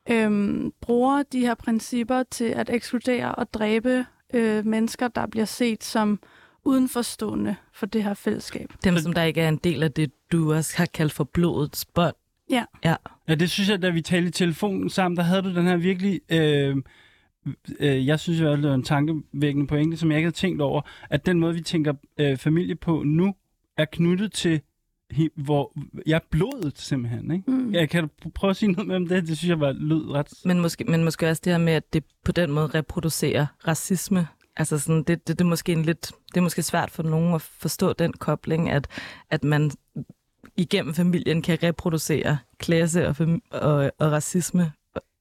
øhm, bruger de her principper til at ekskludere og dræbe øh, mennesker, der bliver set som udenforstående for det her fællesskab.
Dem, som der ikke er en del af det, du også har kaldt for blodets bånd.
Ja.
ja.
Ja, det synes jeg, da vi talte i telefonen sammen, der havde du den her virkelig... Øh, øh, jeg synes jo, at det var en tankevækkende pointe, som jeg ikke havde tænkt over, at den måde, vi tænker øh, familie på nu, er knyttet til hvor jeg er blodet simpelthen, ikke? Mm. Jeg kan du prøve at sige noget om det? Det synes jeg var lød ret...
Men måske, men måske også det her med, at det på den måde reproducerer racisme Altså sådan, det, det, det, er måske en lidt, det er måske svært for nogen at forstå den kobling, at, at man igennem familien kan reproducere klasse og, og, og racisme.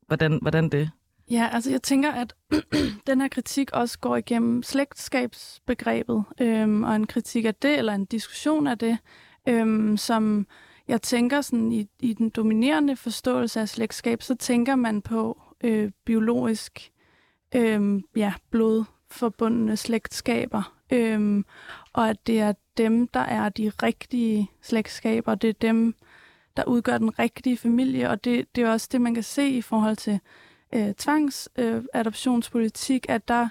Hvordan, hvordan det?
Ja, altså jeg tænker, at den her kritik også går igennem slægtskabsbegrebet, øhm, og en kritik af det, eller en diskussion af det, øhm, som jeg tænker sådan i, i den dominerende forståelse af slægtskab, så tænker man på øh, biologisk øh, ja, blodforbundne slægtskaber, øh, og at det er dem, der er de rigtige slægtskaber, det er dem, der udgør den rigtige familie, og det, det er også det, man kan se i forhold til øh, tvangsadoptionspolitik, øh, at der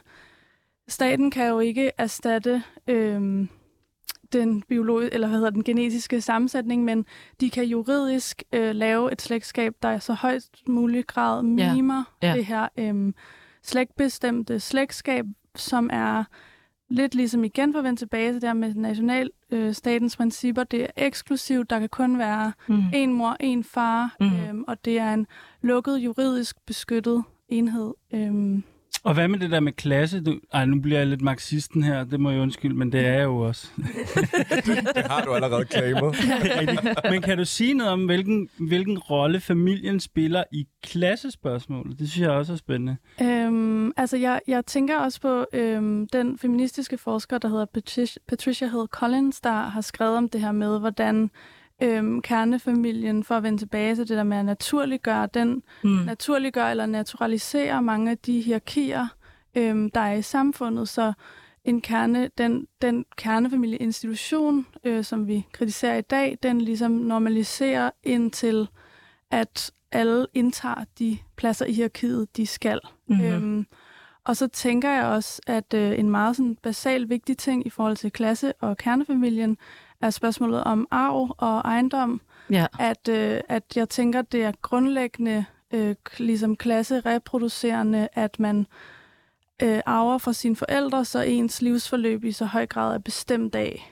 staten kan jo ikke erstatte øh, den biologiske, eller hvad hedder den genetiske sammensætning, men de kan juridisk øh, lave et slægtskab, der er så højst mulig grad mimer ja. Ja. det her øh, slægtbestemte slægtskab, som er lidt ligesom igen for at vende tilbage til det der med nationalstatens øh, principper. Det er eksklusivt. Der kan kun være mm. en mor, en far, mm. øhm, og det er en lukket, juridisk beskyttet enhed. Øhm,
Og hvad med det der med klasse? Du, ej, nu bliver jeg lidt marxisten her, det må jeg undskylde, men det er jeg jo også.
Det har du allerede claimet.
men kan du sige noget om, hvilken, hvilken rolle familien spiller i klassespørgsmålet? Det synes jeg også er spændende.
Øhm, altså, jeg, jeg tænker også på øhm, den feministiske forsker, der hedder Patricia, Patricia Hill Collins, der har skrevet om det her med, hvordan øhm, kernefamilien, for at vende tilbage til det der med at naturliggøre, den mm. naturliggør eller naturalisere mange af de hierarkier, øhm, der er i samfundet, så en kerne, den, den kernefamilieinstitution, øh, som vi kritiserer i dag, den ligesom normaliserer indtil, at alle indtager de pladser i hierarkiet, de skal. Mm-hmm. Øhm, og så tænker jeg også, at øh, en meget sådan, basal vigtig ting i forhold til klasse- og kernefamilien er spørgsmålet om arv og ejendom.
Ja.
At, øh, at jeg tænker, det er grundlæggende øh, ligesom klasse-reproducerende, at man øh, arver fra sine forældre, så ens livsforløb i så høj grad er bestemt af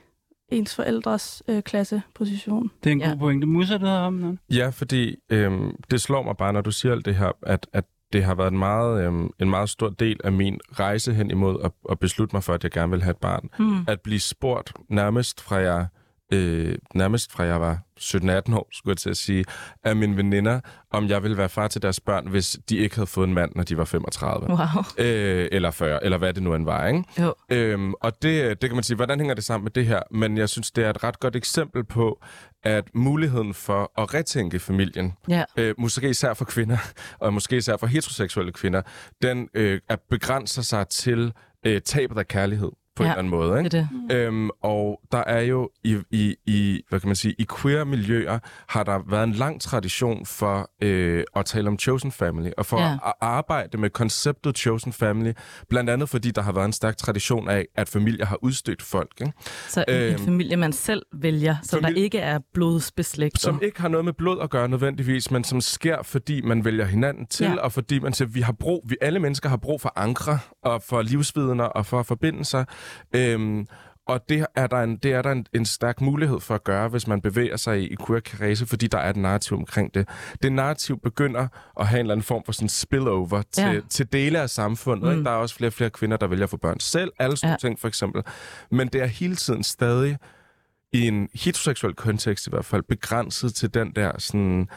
ens forældres øh, klasseposition.
Det er en
Ja.
god pointe. Musa, du havde om noget?
Ja, fordi øhm, det slår mig bare, når du siger alt det her, at, at det har været en meget, øhm, en meget stor del af min rejse hen imod at, at beslutte mig for, at jeg gerne vil have et barn.
Hmm.
At blive spurgt nærmest fra jeg, øh, nærmest fra jeg var 17-18 år, skulle jeg til at sige, af mine veninder, om jeg ville være far til deres børn, hvis de ikke havde fået en mand, når de var 35.
Wow.
Øh, eller 40, eller hvad det nu end var, ikke?
Jo.
Øhm, og det, det kan man sige, hvordan hænger det sammen med det her? Men jeg synes, det er et ret godt eksempel på, at muligheden for at retænke familien,
Ja.
øh, måske især for kvinder, og måske især for heteroseksuelle kvinder, den øh, er begrænser sig til øh, tabet af kærlighed på ja. En eller anden måde. Ikke?
Det det.
Øhm, og der er jo i, i, i, hvad kan man sige, i queer-miljøer har der været en lang tradition for øh, at tale om chosen family, og for
Ja.
at arbejde med konceptet chosen family, blandt andet fordi der har været en stærk tradition af, at familier har udstødt folk, ikke?
Så en, en
Øhm,
familie, man selv vælger, som
familie-
der ikke er blodsbeslægtet.
som ikke har noget med blod at gøre nødvendigvis, men som sker, fordi man vælger hinanden til,
ja.
og fordi man siger, vi har brug, vi alle mennesker har brug for ankre, og for livsvidner, og for forbindelser. Øhm, og det er der, en, det er der en, en stærk mulighed for at gøre, hvis man bevæger sig i, i queer kredse, fordi der er et narrativ omkring det. Det narrativ begynder at have en eller anden form for sådan spillover til,
Ja.
til dele af samfundet.
Mm.
Ikke? Der er også flere og flere kvinder, der vælger at få børn selv, alle sådan
ja.
ting for eksempel. Men det er hele tiden stadig i en heteroseksuel kontekst i hvert fald, begrænset til den der sådan,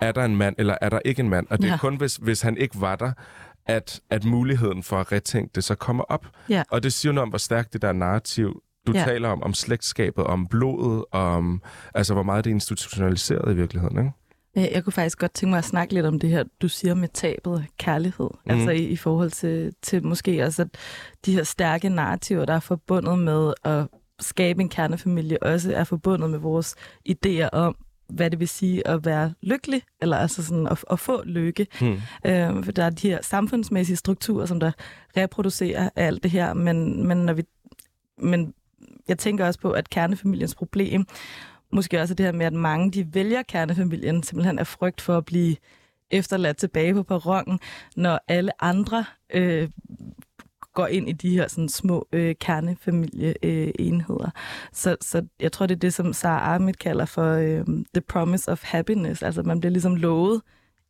er der en mand, eller er der ikke en mand? Og det er
Ja.
kun, hvis, hvis han ikke var der, at, at muligheden for at retænke det så kommer op.
Ja.
Og det siger noget om, hvor stærkt det der narrativ, du
Ja.
taler om, om slægtskabet, om blodet, om altså hvor meget det er institutionaliseret i virkeligheden, ikke?
Jeg kunne faktisk godt tænke mig at snakke lidt om det her, du siger med tabet af kærlighed. Mm. Altså i, i forhold til, til måske også at de her stærke narrativer, der er forbundet med at skabe en kernefamilie, også er forbundet med vores idéer om, hvad det vil sige at være lykkelig, eller altså sådan at, at få lykke.
Hmm.
Øh, for der er de her samfundsmæssige strukturer, som der reproducerer alt det her, men, men, når vi, men jeg tænker også på, at kernefamiliens problem, måske også er det her med, at mange de vælger kernefamilien simpelthen af frygt for at blive efterladt tilbage på perronen, når alle andre øh, går ind i de her sådan, små øh, kernefamilieenheder. Øh, enheder. så, så jeg tror, det er det, som Sarah Ahmed kalder for øh, the promise of happiness. Altså man bliver ligesom lovet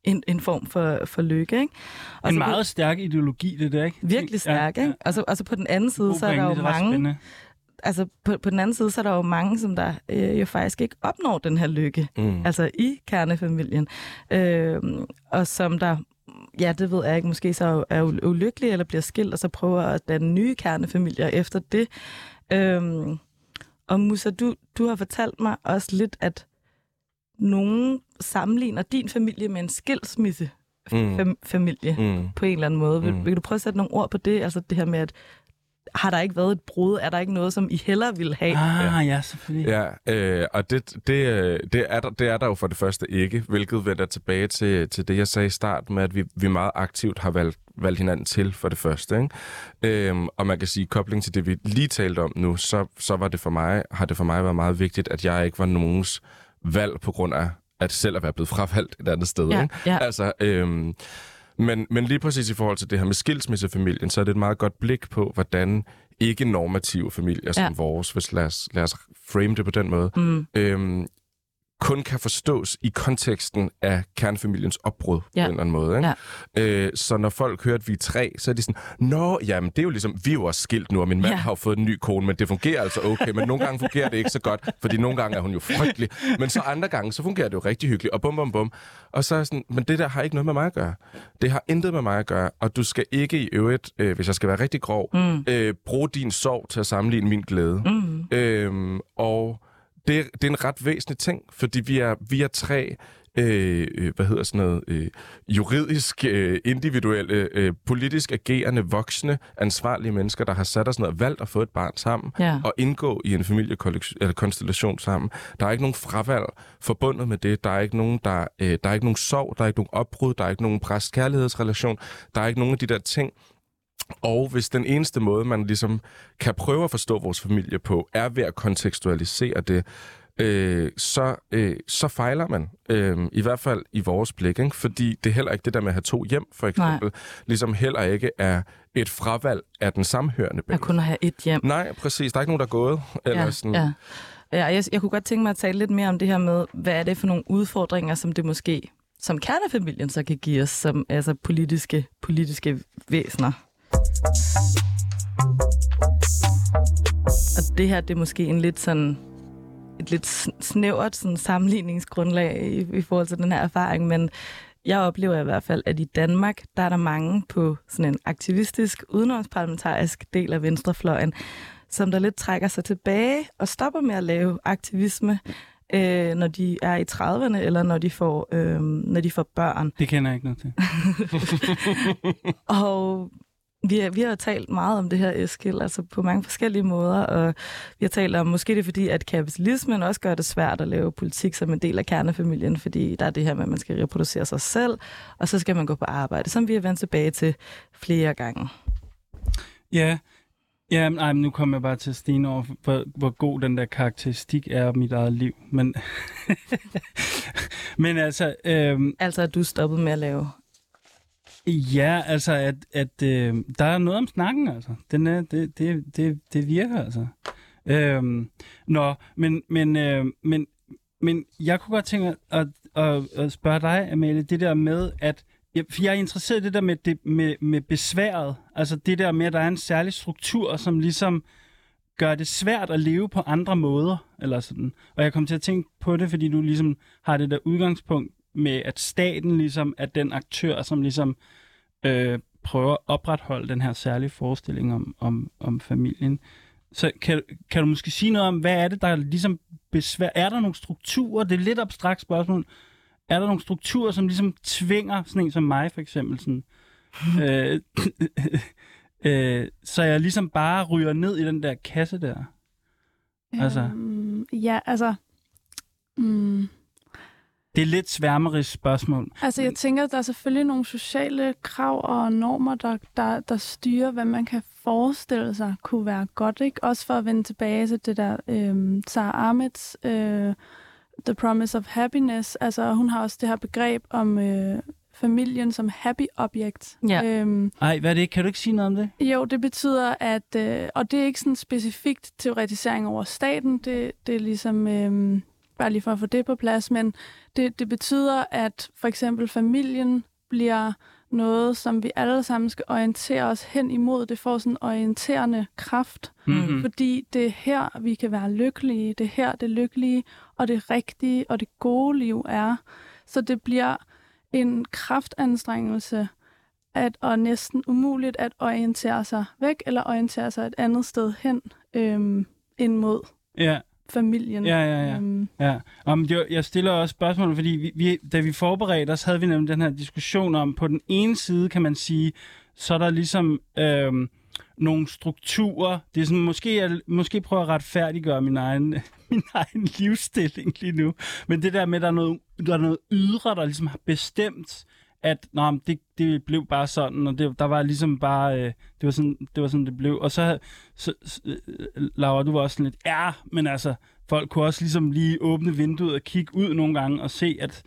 en, en form for, for lykke. Ikke? Og
En
på-
meget stærk ideologi, det der, ikke?
virkelig stærk, ikke? Og så, og så på den anden side, så er der jo mange,
spændende.
altså på, på den anden side, så er der jo mange, som der øh, jo faktisk ikke opnår den her lykke,
Mm.
altså i kernefamilien, øh, og som der, ja, det ved jeg ikke, måske så er u- ulykkelige eller bliver skilt, og så prøver at danne nye kernefamilier efter det. Øh, og Musa, du, du har fortalt mig også lidt, at nogen sammenligner din familie med en skilsmisse
Mm.
fam- familie
Mm.
på en eller anden måde. Vil,
Mm.
vil du prøve at sætte nogle ord på det? Altså det her med, at har der ikke været et brud? Er der ikke noget, som I hellere ville have?
Ah, ja, selvfølgelig.
Ja, øh, og det, det, øh, det, er der, det er der jo for det første ikke, hvilket vender tilbage til, til det, jeg sagde i start med, at vi, vi meget aktivt har valgt, valgt hinanden til for det første. Ikke? Øhm, og man kan sige, kobling til det, vi lige talte om nu, så, så var det for mig, har det for mig været meget vigtigt, at jeg ikke var nogens valg på grund af at selv at være blevet fravalgt et andet sted.
Ja,
ikke?
ja.
Altså, øhm, men, men lige præcis i forhold til det her med skilsmissefamilien, så er det et meget godt blik på, hvordan ikke-normative familier som
Ja.
vores, hvis lad os, lad os frame det på den måde,
Mm.
øhm, kun kan forstås i konteksten af kernefamiliens opbrud ja. På en eller anden måde. Ikke? Ja. Øh, så når folk hører, at vi er tre, så er de sådan, Nå, jamen det er jo ligesom, vi er jo også skilt nu, og min mand ja. Har jo fået en ny kone, men det fungerer altså okay, men nogle gange fungerer det ikke så godt, fordi nogle gange er hun jo frygtelig, men så andre gange, så fungerer det jo rigtig hyggeligt, og bum bum bum. Og så er sådan, men det der har ikke noget med mig at gøre. Det har intet med mig at gøre, og du skal ikke i øvrigt, øh, hvis jeg skal være rigtig grov, mm. øh, bruge din sorg til at sammenligne min glæde. Mm. Øhm, og det, det er en ret væsentlig ting, fordi vi er, vi er tre øh, øh, hvad hedder sådan noget, øh, juridisk, øh, individuelle, øh, politisk agerende, voksne, ansvarlige mennesker, der har sat os ned og valgt at få et barn sammen,
Ja.
og indgå i en familiekonstellation sammen. Der er ikke nogen fravalg forbundet med det. Der er ikke nogen, der, øh, der er ikke nogen sorg, der er ikke nogen opbrud, der er ikke nogen præst-kærlighedsrelation, der er ikke nogen af de der ting, og hvis den eneste måde, man ligesom kan prøve at forstå vores familie på, er ved at kontekstualisere det, øh, så, øh, så fejler man. Øh, I hvert fald i vores blik. Ikke? Fordi det er heller ikke det der med at have to hjem, for eksempel. Nej. Ligesom heller ikke er et fravalg af den samhørende
At kun have et hjem.
Nej, præcis. Der er ikke nogen, der er gået. Eller
ja,
sådan.
ja. Ja, jeg, jeg kunne godt tænke mig at tale lidt mere om det her med, hvad er det for nogle udfordringer, som det måske, som kernefamilien så kan give os, som altså politiske, politiske væsener. Og det her, det er måske en lidt sådan et lidt sn- snævert sådan sammenligningsgrundlag i, i forhold til den her erfaring, men jeg oplever i hvert fald, at i Danmark, der er der mange på sådan en aktivistisk, udenomsparlamentarisk del af venstrefløjen, som der lidt trækker sig tilbage og stopper med at lave aktivisme, øh, når de er i 30'erne, eller når de får, øh, når de får børn.
Det kender jeg ikke noget til.
Og vi har, vi har talt meget om det her, Eskild, altså på mange forskellige måder, og vi har talt om, måske det er fordi, at kapitalismen også gør det svært at lave politik som en del af kernefamilien, fordi der er det her med, at man skal reproducere sig selv, og så skal man gå på arbejde, som vi har vendt tilbage til flere gange.
Ja, ja men, ej, men nu kommer jeg bare til at stene over, hvor, hvor god den der karakteristik er af mit eget liv. Men, men altså, øhm,
Altså, at du stoppede med at lave
ja, altså, at, at øh, der er noget om snakken, altså. Den er, det, det, det, det virker, altså. Øhm, nå, men, men, øh, men, men jeg kunne godt tænke at, at, at spørge dig, Amalie, det der med, at for jeg er interesseret i det der med, det, med, med besværet. Altså det der med, at der er en særlig struktur, som ligesom gør det svært at leve på andre måder. Eller sådan. Og jeg kom til at tænke på det, fordi du ligesom har det der udgangspunkt med, at staten ligesom er den aktør, som ligesom øh, prøver at opretholde den her særlige forestilling om, om, om familien. Så kan, kan du måske sige noget om, hvad er det, der ligesom besvær... Er der nogle strukturer? Det er lidt abstrakt spørgsmål. Er der nogle strukturer, som ligesom tvinger sådan en som mig, for eksempel, sådan, øh, øh, så jeg ligesom bare ryger ned i den der kasse der? Altså.
Øhm, ja, altså... Mm,
Det er lidt sværmerisk spørgsmål.
altså, jeg tænker, at der er selvfølgelig nogle sociale krav og normer, der, der, der styrer, hvad man kan forestille sig kunne være godt, ikke? Også for at vende tilbage til det der øhm, Sarah Ahmeds øh, The Promise of Happiness. Altså, hun har også det her begreb om øh, familien som happy object.
Ja.
Øhm,
Ej, hvad er det? Kan du ikke sige noget om det?
jo, det betyder, at... Øh, og det er ikke sådan specifikt teoretisering over staten. Det, det er ligesom... Øh, bare lige for at få det på plads, men det, det betyder, at for eksempel familien bliver noget, som vi alle sammen skal orientere os hen imod. Det får sådan en orienterende kraft,
Mm-hmm.
fordi det er her, vi kan være lykkelige. Det er her, det lykkelige og det rigtige og det gode liv er. Så det bliver en kraftanstrengelse at, og næsten umuligt at orientere sig væk eller orientere sig et andet sted hen øhm, ind mod
Ja,
familien.
ja, ja. ja.
Øhm,
Ja, om jeg, jeg stiller også spørgsmål, fordi vi, vi, da vi forberedte os, havde vi nemlig den her diskussion om, på den ene side kan man sige, så er der ligesom øhm, nogle strukturer. Det er sådan, måske, jeg, måske prøver at retfærdiggøre min egen, min egen livsstilling lige nu. Men det der med, at der er noget, der er noget ydre, der ligesom har bestemt, at nå, men det, det blev bare sådan, og det, der var ligesom bare, øh, det, var sådan, det var sådan, det blev. Og så, så så, øh, Laura, du var også sådan lidt, ja, men altså, folk kunne også ligesom lige åbne vinduet og kigge ud nogle gange og se, at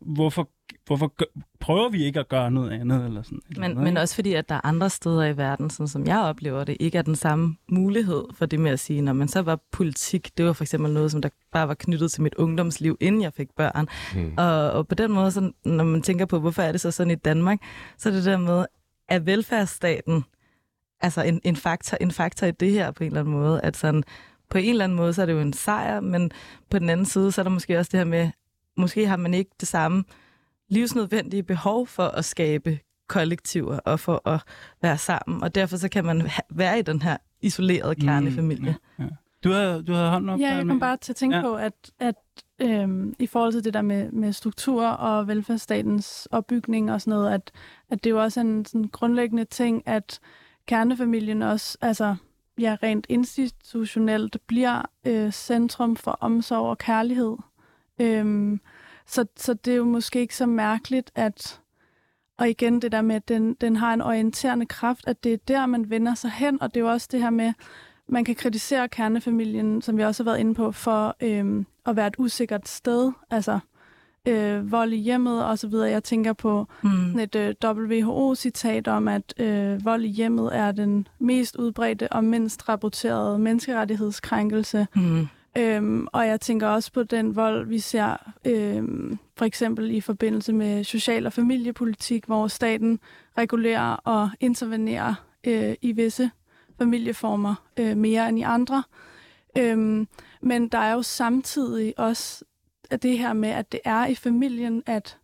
hvorfor, hvorfor gør, prøver vi ikke at gøre noget andet? Eller sådan, eller
Men,
noget,
men også fordi, at der er andre steder i verden, sådan som jeg oplever det, ikke er den samme mulighed for det med at sige, når man så var politik, det var for eksempel noget, som der bare var knyttet til mit ungdomsliv, inden jeg fik børn.
Mm.
Og, og på den måde, så, når man tænker på, hvorfor er det så sådan i Danmark, så er det der med, at velfærdsstaten altså en, en, faktor, en faktor i det her på en eller anden måde, at sådan, på en eller anden måde, så er det jo en sejr, men på den anden side, så er der måske også det her med, måske har man ikke det samme livsnødvendige behov for at skabe kollektiver og for at være sammen, og derfor så kan man ha- være i den her isolerede kernefamilie.
Mm, ja, ja. Du havde, du havde hånden op?
Ja, jeg kom bare til at tænke
Ja.
ja. på, at, at øhm, i forhold til det der med, med struktur og velfærdsstatens opbygning og sådan noget, at, at det jo også er en sådan grundlæggende ting, at kernefamilien også, altså ja, rent institutionelt, bliver øh, centrum for omsorg og kærlighed. Øhm, så, så det er jo måske ikke så mærkeligt, at og igen det der med, at den, den har en orienterende kraft, at det er der, man vender sig hen, og det er jo også det her med, man kan kritisere kernefamilien, som vi også har været inde på, for øhm, at være et usikkert sted, altså øh, vold i hjemmet og så videre. Jeg tænker på
Mm.
et øh, WHO-citat om, at øh, vold i hjemmet er den mest udbredte og mindst rapporterede menneskerettighedskrænkelse.
Mm.
Øhm, og jeg tænker også på den vold, vi ser øhm, for eksempel i forbindelse med social- og familiepolitik, hvor staten regulerer og intervenerer øh, i visse familieformer øh, mere end i andre. Øhm, men der er jo samtidig også at det her med, at det er i familien, at,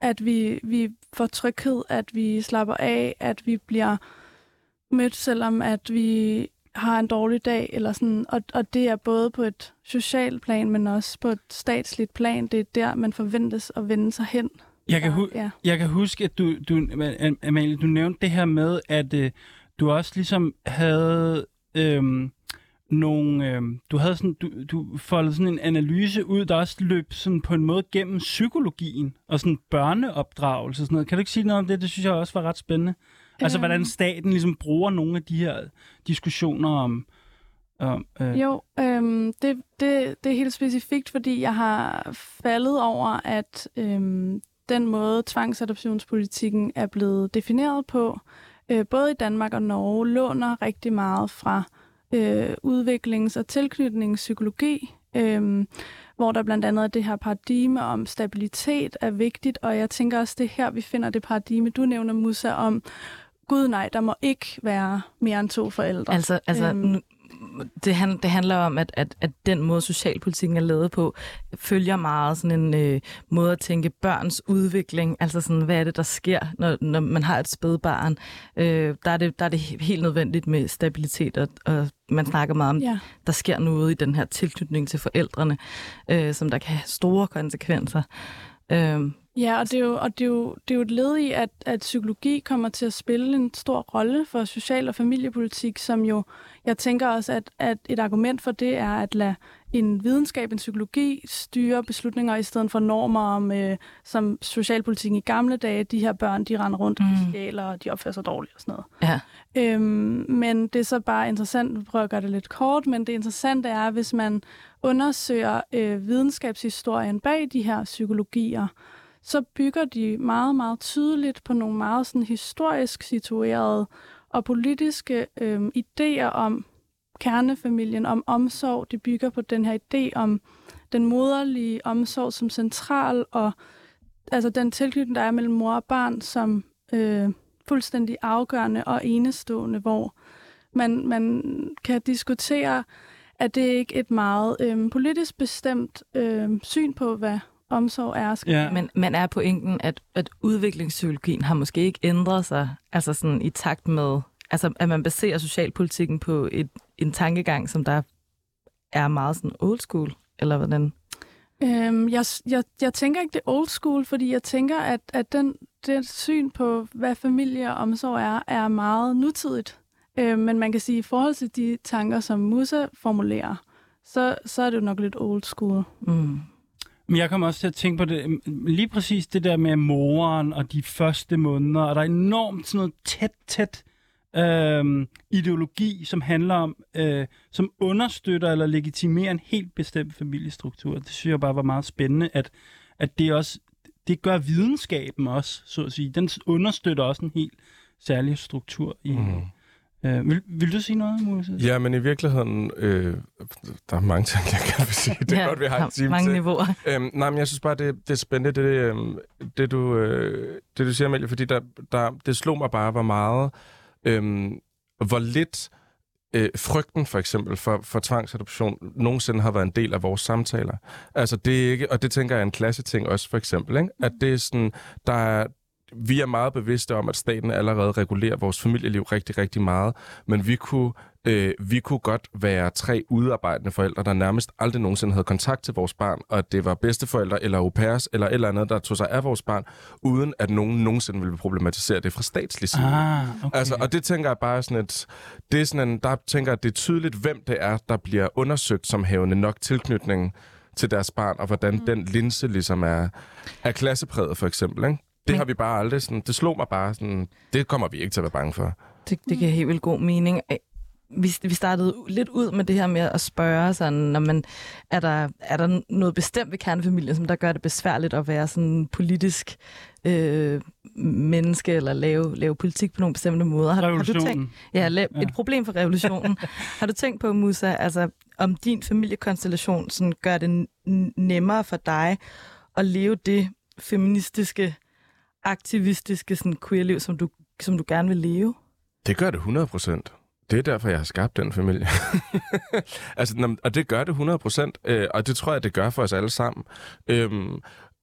at vi, vi får tryghed, at vi slapper af, at vi bliver mødt, selvom at vi har en dårlig dag, eller sådan, og, og det er både på et socialt plan, men også på et statsligt plan. Det er der, man forventes at vende sig hen.
Jeg kan, hu-
ja.
jeg kan huske, at du, du Amalie, du nævnte det her med, at øh, du også ligesom havde øhm, nogle, øhm, du havde sådan, du, du foldede sådan en analyse ud, der også løb sådan på en måde gennem psykologien og sådan børneopdragelse og sådan noget. Kan du ikke sige noget om det? Det synes jeg også var ret spændende. Altså,
Øhm.
hvordan staten ligesom bruger nogle af de her diskussioner om... om øh,
Jo, øhm, det, det, det er helt specifikt, fordi jeg har faldet over, at øhm, den måde tvangsadoptionspolitikken er blevet defineret på, øh, både i Danmark og Norge, låner rigtig meget fra øh, udviklings- og tilknytningspsykologi, øh, hvor der blandt andet er det her paradigme om stabilitet er vigtigt, og jeg tænker også, det er her, vi finder det paradigme, du nævner, Musa, om gud nej, der må ikke være mere end to forældre.
Altså, altså
Øhm.
det, han, det handler om, at, at, at den måde, socialpolitikken er lavet på, følger meget sådan en øh, måde at tænke børns udvikling. Altså sådan, hvad er det, der sker, når, når man har et spædbarn? Øh, der, er det, der er det helt nødvendigt med stabilitet, og, og man snakker meget om,
Ja.
der sker noget i den her tilknytning til forældrene, øh, som der kan have store konsekvenser. Øh,
Ja, og det er jo, og det er jo, det er jo et led i, at, at psykologi kommer til at spille en stor rolle for social- og familiepolitik, som jo, jeg tænker også, at, at et argument for det er at lade en videnskab, en psykologi, styre beslutninger i stedet for normer om, øh, som socialpolitikken i gamle dage, de her børn, de render rundt, mm. de stjæler, og de opfører sig dårligt og sådan noget.
ja.
Øhm, men det er så bare interessant, nu prøver at gøre det lidt kort, men det interessante er, hvis man undersøger øh, videnskabshistorien bag de her psykologier, så bygger de meget, meget tydeligt på nogle meget sådan, historisk situerede og politiske øh, idéer om kernefamilien, om omsorg. De bygger på den her idé om den moderlige omsorg som central, og altså den tilknytning, der er mellem mor og barn, som øh, fuldstændig afgørende og enestående, hvor man, man kan diskutere, at det ikke er et meget øh, politisk bestemt øh, syn på, hvad omsorg er. Skal
Ja.
Men, men er pointen, at, at udviklingspsykologien har måske ikke ændret sig, altså sådan i takt med, altså at man baserer socialpolitikken på et, en tankegang, som der er meget sådan old school, eller hvordan?
Øhm, jeg, jeg, jeg tænker ikke det old school, fordi jeg tænker, at, at den, det syn på, hvad familie og omsorg er, er meget nutidigt. Øhm, men man kan sige, at i forhold til de tanker, som Musa formulerer, så, så er det jo nok lidt old school.
Mm.
Men jeg kommer også til at tænke på det, mm, mm, lige præcis det der med moren og de første måneder, og der er enormt sådan noget tæt, tæt øh, ideologi, som handler om, øh, som understøtter eller legitimerer en helt bestemt familiestruktur. Det synes jeg bare var meget spændende, at, at det også det gør videnskaben også, så at sige. Den understøtter også en helt særlig struktur i... Mm. Øh, vil, vil du sige noget, Moses?
Ja, men i virkeligheden, øh, der er mange ting, jeg kan vil sige. Det er
Ja,
godt, vi har en time
mange
til.
niveauer.
Øhm, nej, men jeg synes bare, det, det er spændende, det, øh, det, du, øh, det du siger, Amelie, fordi der, der, det slog mig bare, hvor meget, øh, hvor lidt øh, frygten for eksempel for, for tvangsadoption nogensinde har været en del af vores samtaler. Altså det er ikke, og det tænker jeg er en klasse ting også for eksempel, ikke? at det er sådan, der er, vi er meget bevidste om, at staten allerede regulerer vores familieliv rigtig, rigtig meget, men vi kunne, øh, vi kunne godt være tre udarbejdende forældre, der nærmest aldrig nogensinde havde kontakt til vores barn, og at det var bedsteforældre eller au pairs, eller et eller andet, der tog sig af vores barn, uden at nogen nogensinde ville problematisere det fra statslig side.
Ah, okay.
Altså, og det tænker jeg bare sådan et, det er sådan en, der tænker at det er tydeligt, hvem det er, der bliver undersøgt som havende nok tilknytning til deres barn, og hvordan mm. den linse ligesom er, er klassepræget, for eksempel, ikke? Det har vi bare aldrig sådan, det slog mig bare sådan, det kommer vi ikke til at være bange for.
Det, det giver helt vildt god mening. Vi, vi startede lidt ud med det her med at spørge, sådan, når man, er, der, er der noget bestemt ved kernefamilien, som der gør det besværligt at være sådan politisk øh, menneske, eller lave, lave politik på nogle bestemte måder? Har, har du tænkt, ja, la-
Ja.
et problem for revolutionen. har du tænkt på, Musa, altså, om din familiekonstellation sådan, gør det n- nemmere for dig at leve det feministiske, aktivistiske sådan, queer-liv, som du, som du gerne vil leve?
Det gør det 100 procent. Det er derfor, jeg har skabt den familie. altså, og det gør det 100 procent, øh, og det tror jeg, det gør for os alle sammen. Øhm,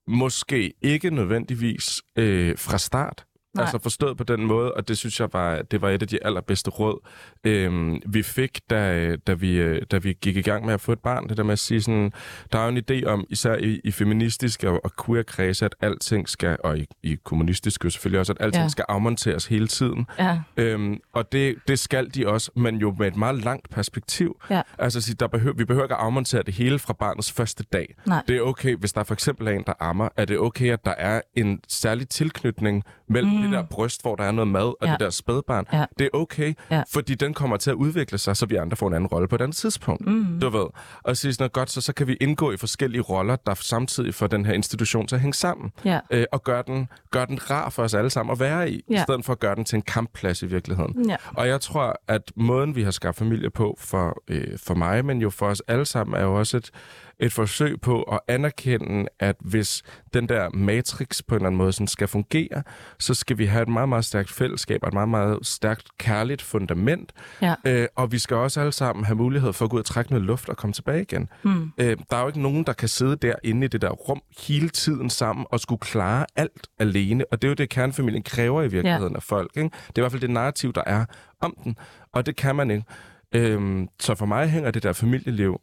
måske ikke nødvendigvis øh, fra start,
Nej.
Altså forstået på den måde, og det synes jeg var, det var et af de allerbedste råd, øhm, vi fik, da, da, vi, øh, da vi gik i gang med at få et barn. Det der med at sige sådan, der er jo en idé om, især i, i feministiske og, og queer kredse, at alting skal, og i, i kommunistiske jo selvfølgelig også, at alting
Ja.
skal afmonteres hele tiden.
Ja,
Øhm, og det, det skal de også, men jo med et meget langt perspektiv.
Ja.
Altså, der behøver, vi behøver ikke at afmontere det hele fra barnets første dag.
Nej.
Det er okay, hvis der for eksempel er en, der ammer, er det okay, at der er en særlig tilknytning mellem mm. Det der bryst, hvor der er noget mad, og
Ja.
det der spædbarn.
Ja.
Det er okay,
Ja.
fordi den kommer til at udvikle sig, så vi andre får en anden rolle på et andet tidspunkt.
Mm.
Du ved. Og sige sådan godt, så, så kan vi indgå i forskellige roller, der samtidig får den her institution til at hænge sammen
ja.
øh, og gøre den, gør den rar for os alle sammen at være i,
Ja.
i stedet for at gøre den til en kampplads i virkeligheden.
ja.
Og jeg tror, at måden, vi har skabt familie på for, øh, for mig, men jo for os alle sammen, er jo også et, et forsøg på at anerkende, at hvis den der matrix på en eller anden måde sådan skal fungere, så skal vi have et meget, meget stærkt fællesskab og et meget, meget stærkt kærligt fundament.
Ja.
Øh, og vi skal også alle sammen have mulighed for at gå ud og trække noget luft og komme tilbage igen.
Mm.
Øh, der er jo ikke nogen, der kan sidde derinde i det der rum hele tiden sammen og skulle klare alt alene. Og det er jo det, kernefamilien kræver i virkeligheden ja. af folk. Ikke? Det er i hvert fald det narrativ, der er om den. Og det kan man ikke. Øhm, så for mig hænger det der familieliv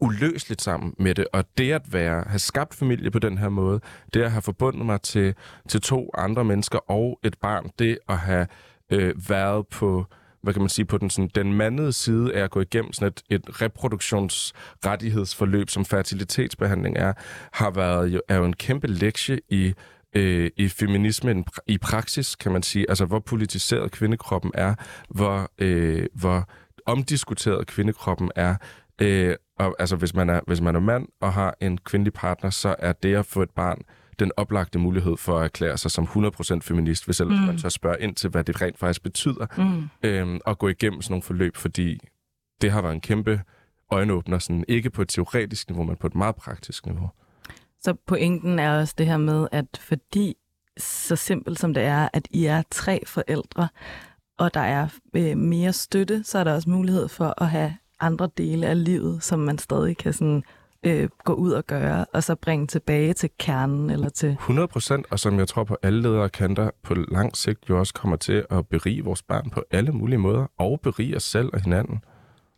uløseligt sammen med det, og det at være, have skabt familie på den her måde, det at have forbundet mig til, til to andre mennesker og et barn, det at have øh, været på, hvad kan man sige, på den, sådan, den mandede side af at gå igennem sådan et, et reproduktionsrettighedsforløb, som fertilitetsbehandling er, har været jo, er jo en kæmpe lektie i øh, i feminismen i praksis, kan man sige. Altså, hvor politiseret kvindekroppen er, hvor, øh, hvor omdiskuteret kvindekroppen er. Øh, og, altså, hvis man, er, hvis man er mand og har en kvindelig partner, så er det at få et barn den oplagte mulighed for at erklære sig som 100% feminist, hvis ellers mm. man så spørger ind til, hvad det rent faktisk betyder,
Mm.
øh, og gå igennem sådan nogle forløb, fordi det har været en kæmpe øjenåbner, sådan, ikke på et teoretisk niveau, men på et meget praktisk niveau.
Så pointen er også det her med, at fordi så simpelt som det er, at I er tre forældre, og der er øh, mere støtte, så er der også mulighed for at have andre dele af livet, som man stadig kan sådan, øh, gå ud og gøre, og så bringe tilbage til kernen eller til...
100 procent, og som jeg tror på alle ledere kanter på lang sigt jo også kommer til at berige vores barn på alle mulige måder, og berige os selv og hinanden.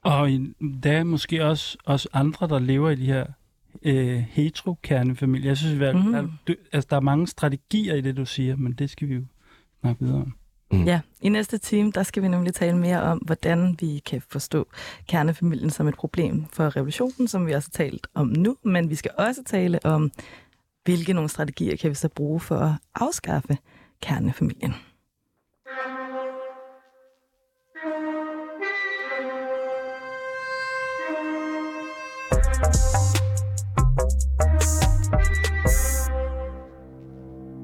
Og i- der er måske også, også andre, der lever i de her øh, hetero-kernefamilier. Jeg synes, at
Mhm.
mm. altså, der er mange strategier i det, du siger, men det skal vi jo snakke videre om. Mm.
Ja, i næste time, der skal vi nemlig tale mere om, hvordan vi kan forstå kernefamilien som et problem for revolutionen, som vi også har talt om nu, men vi skal også tale om, hvilke nogle strategier kan vi så bruge for at afskaffe kernefamilien.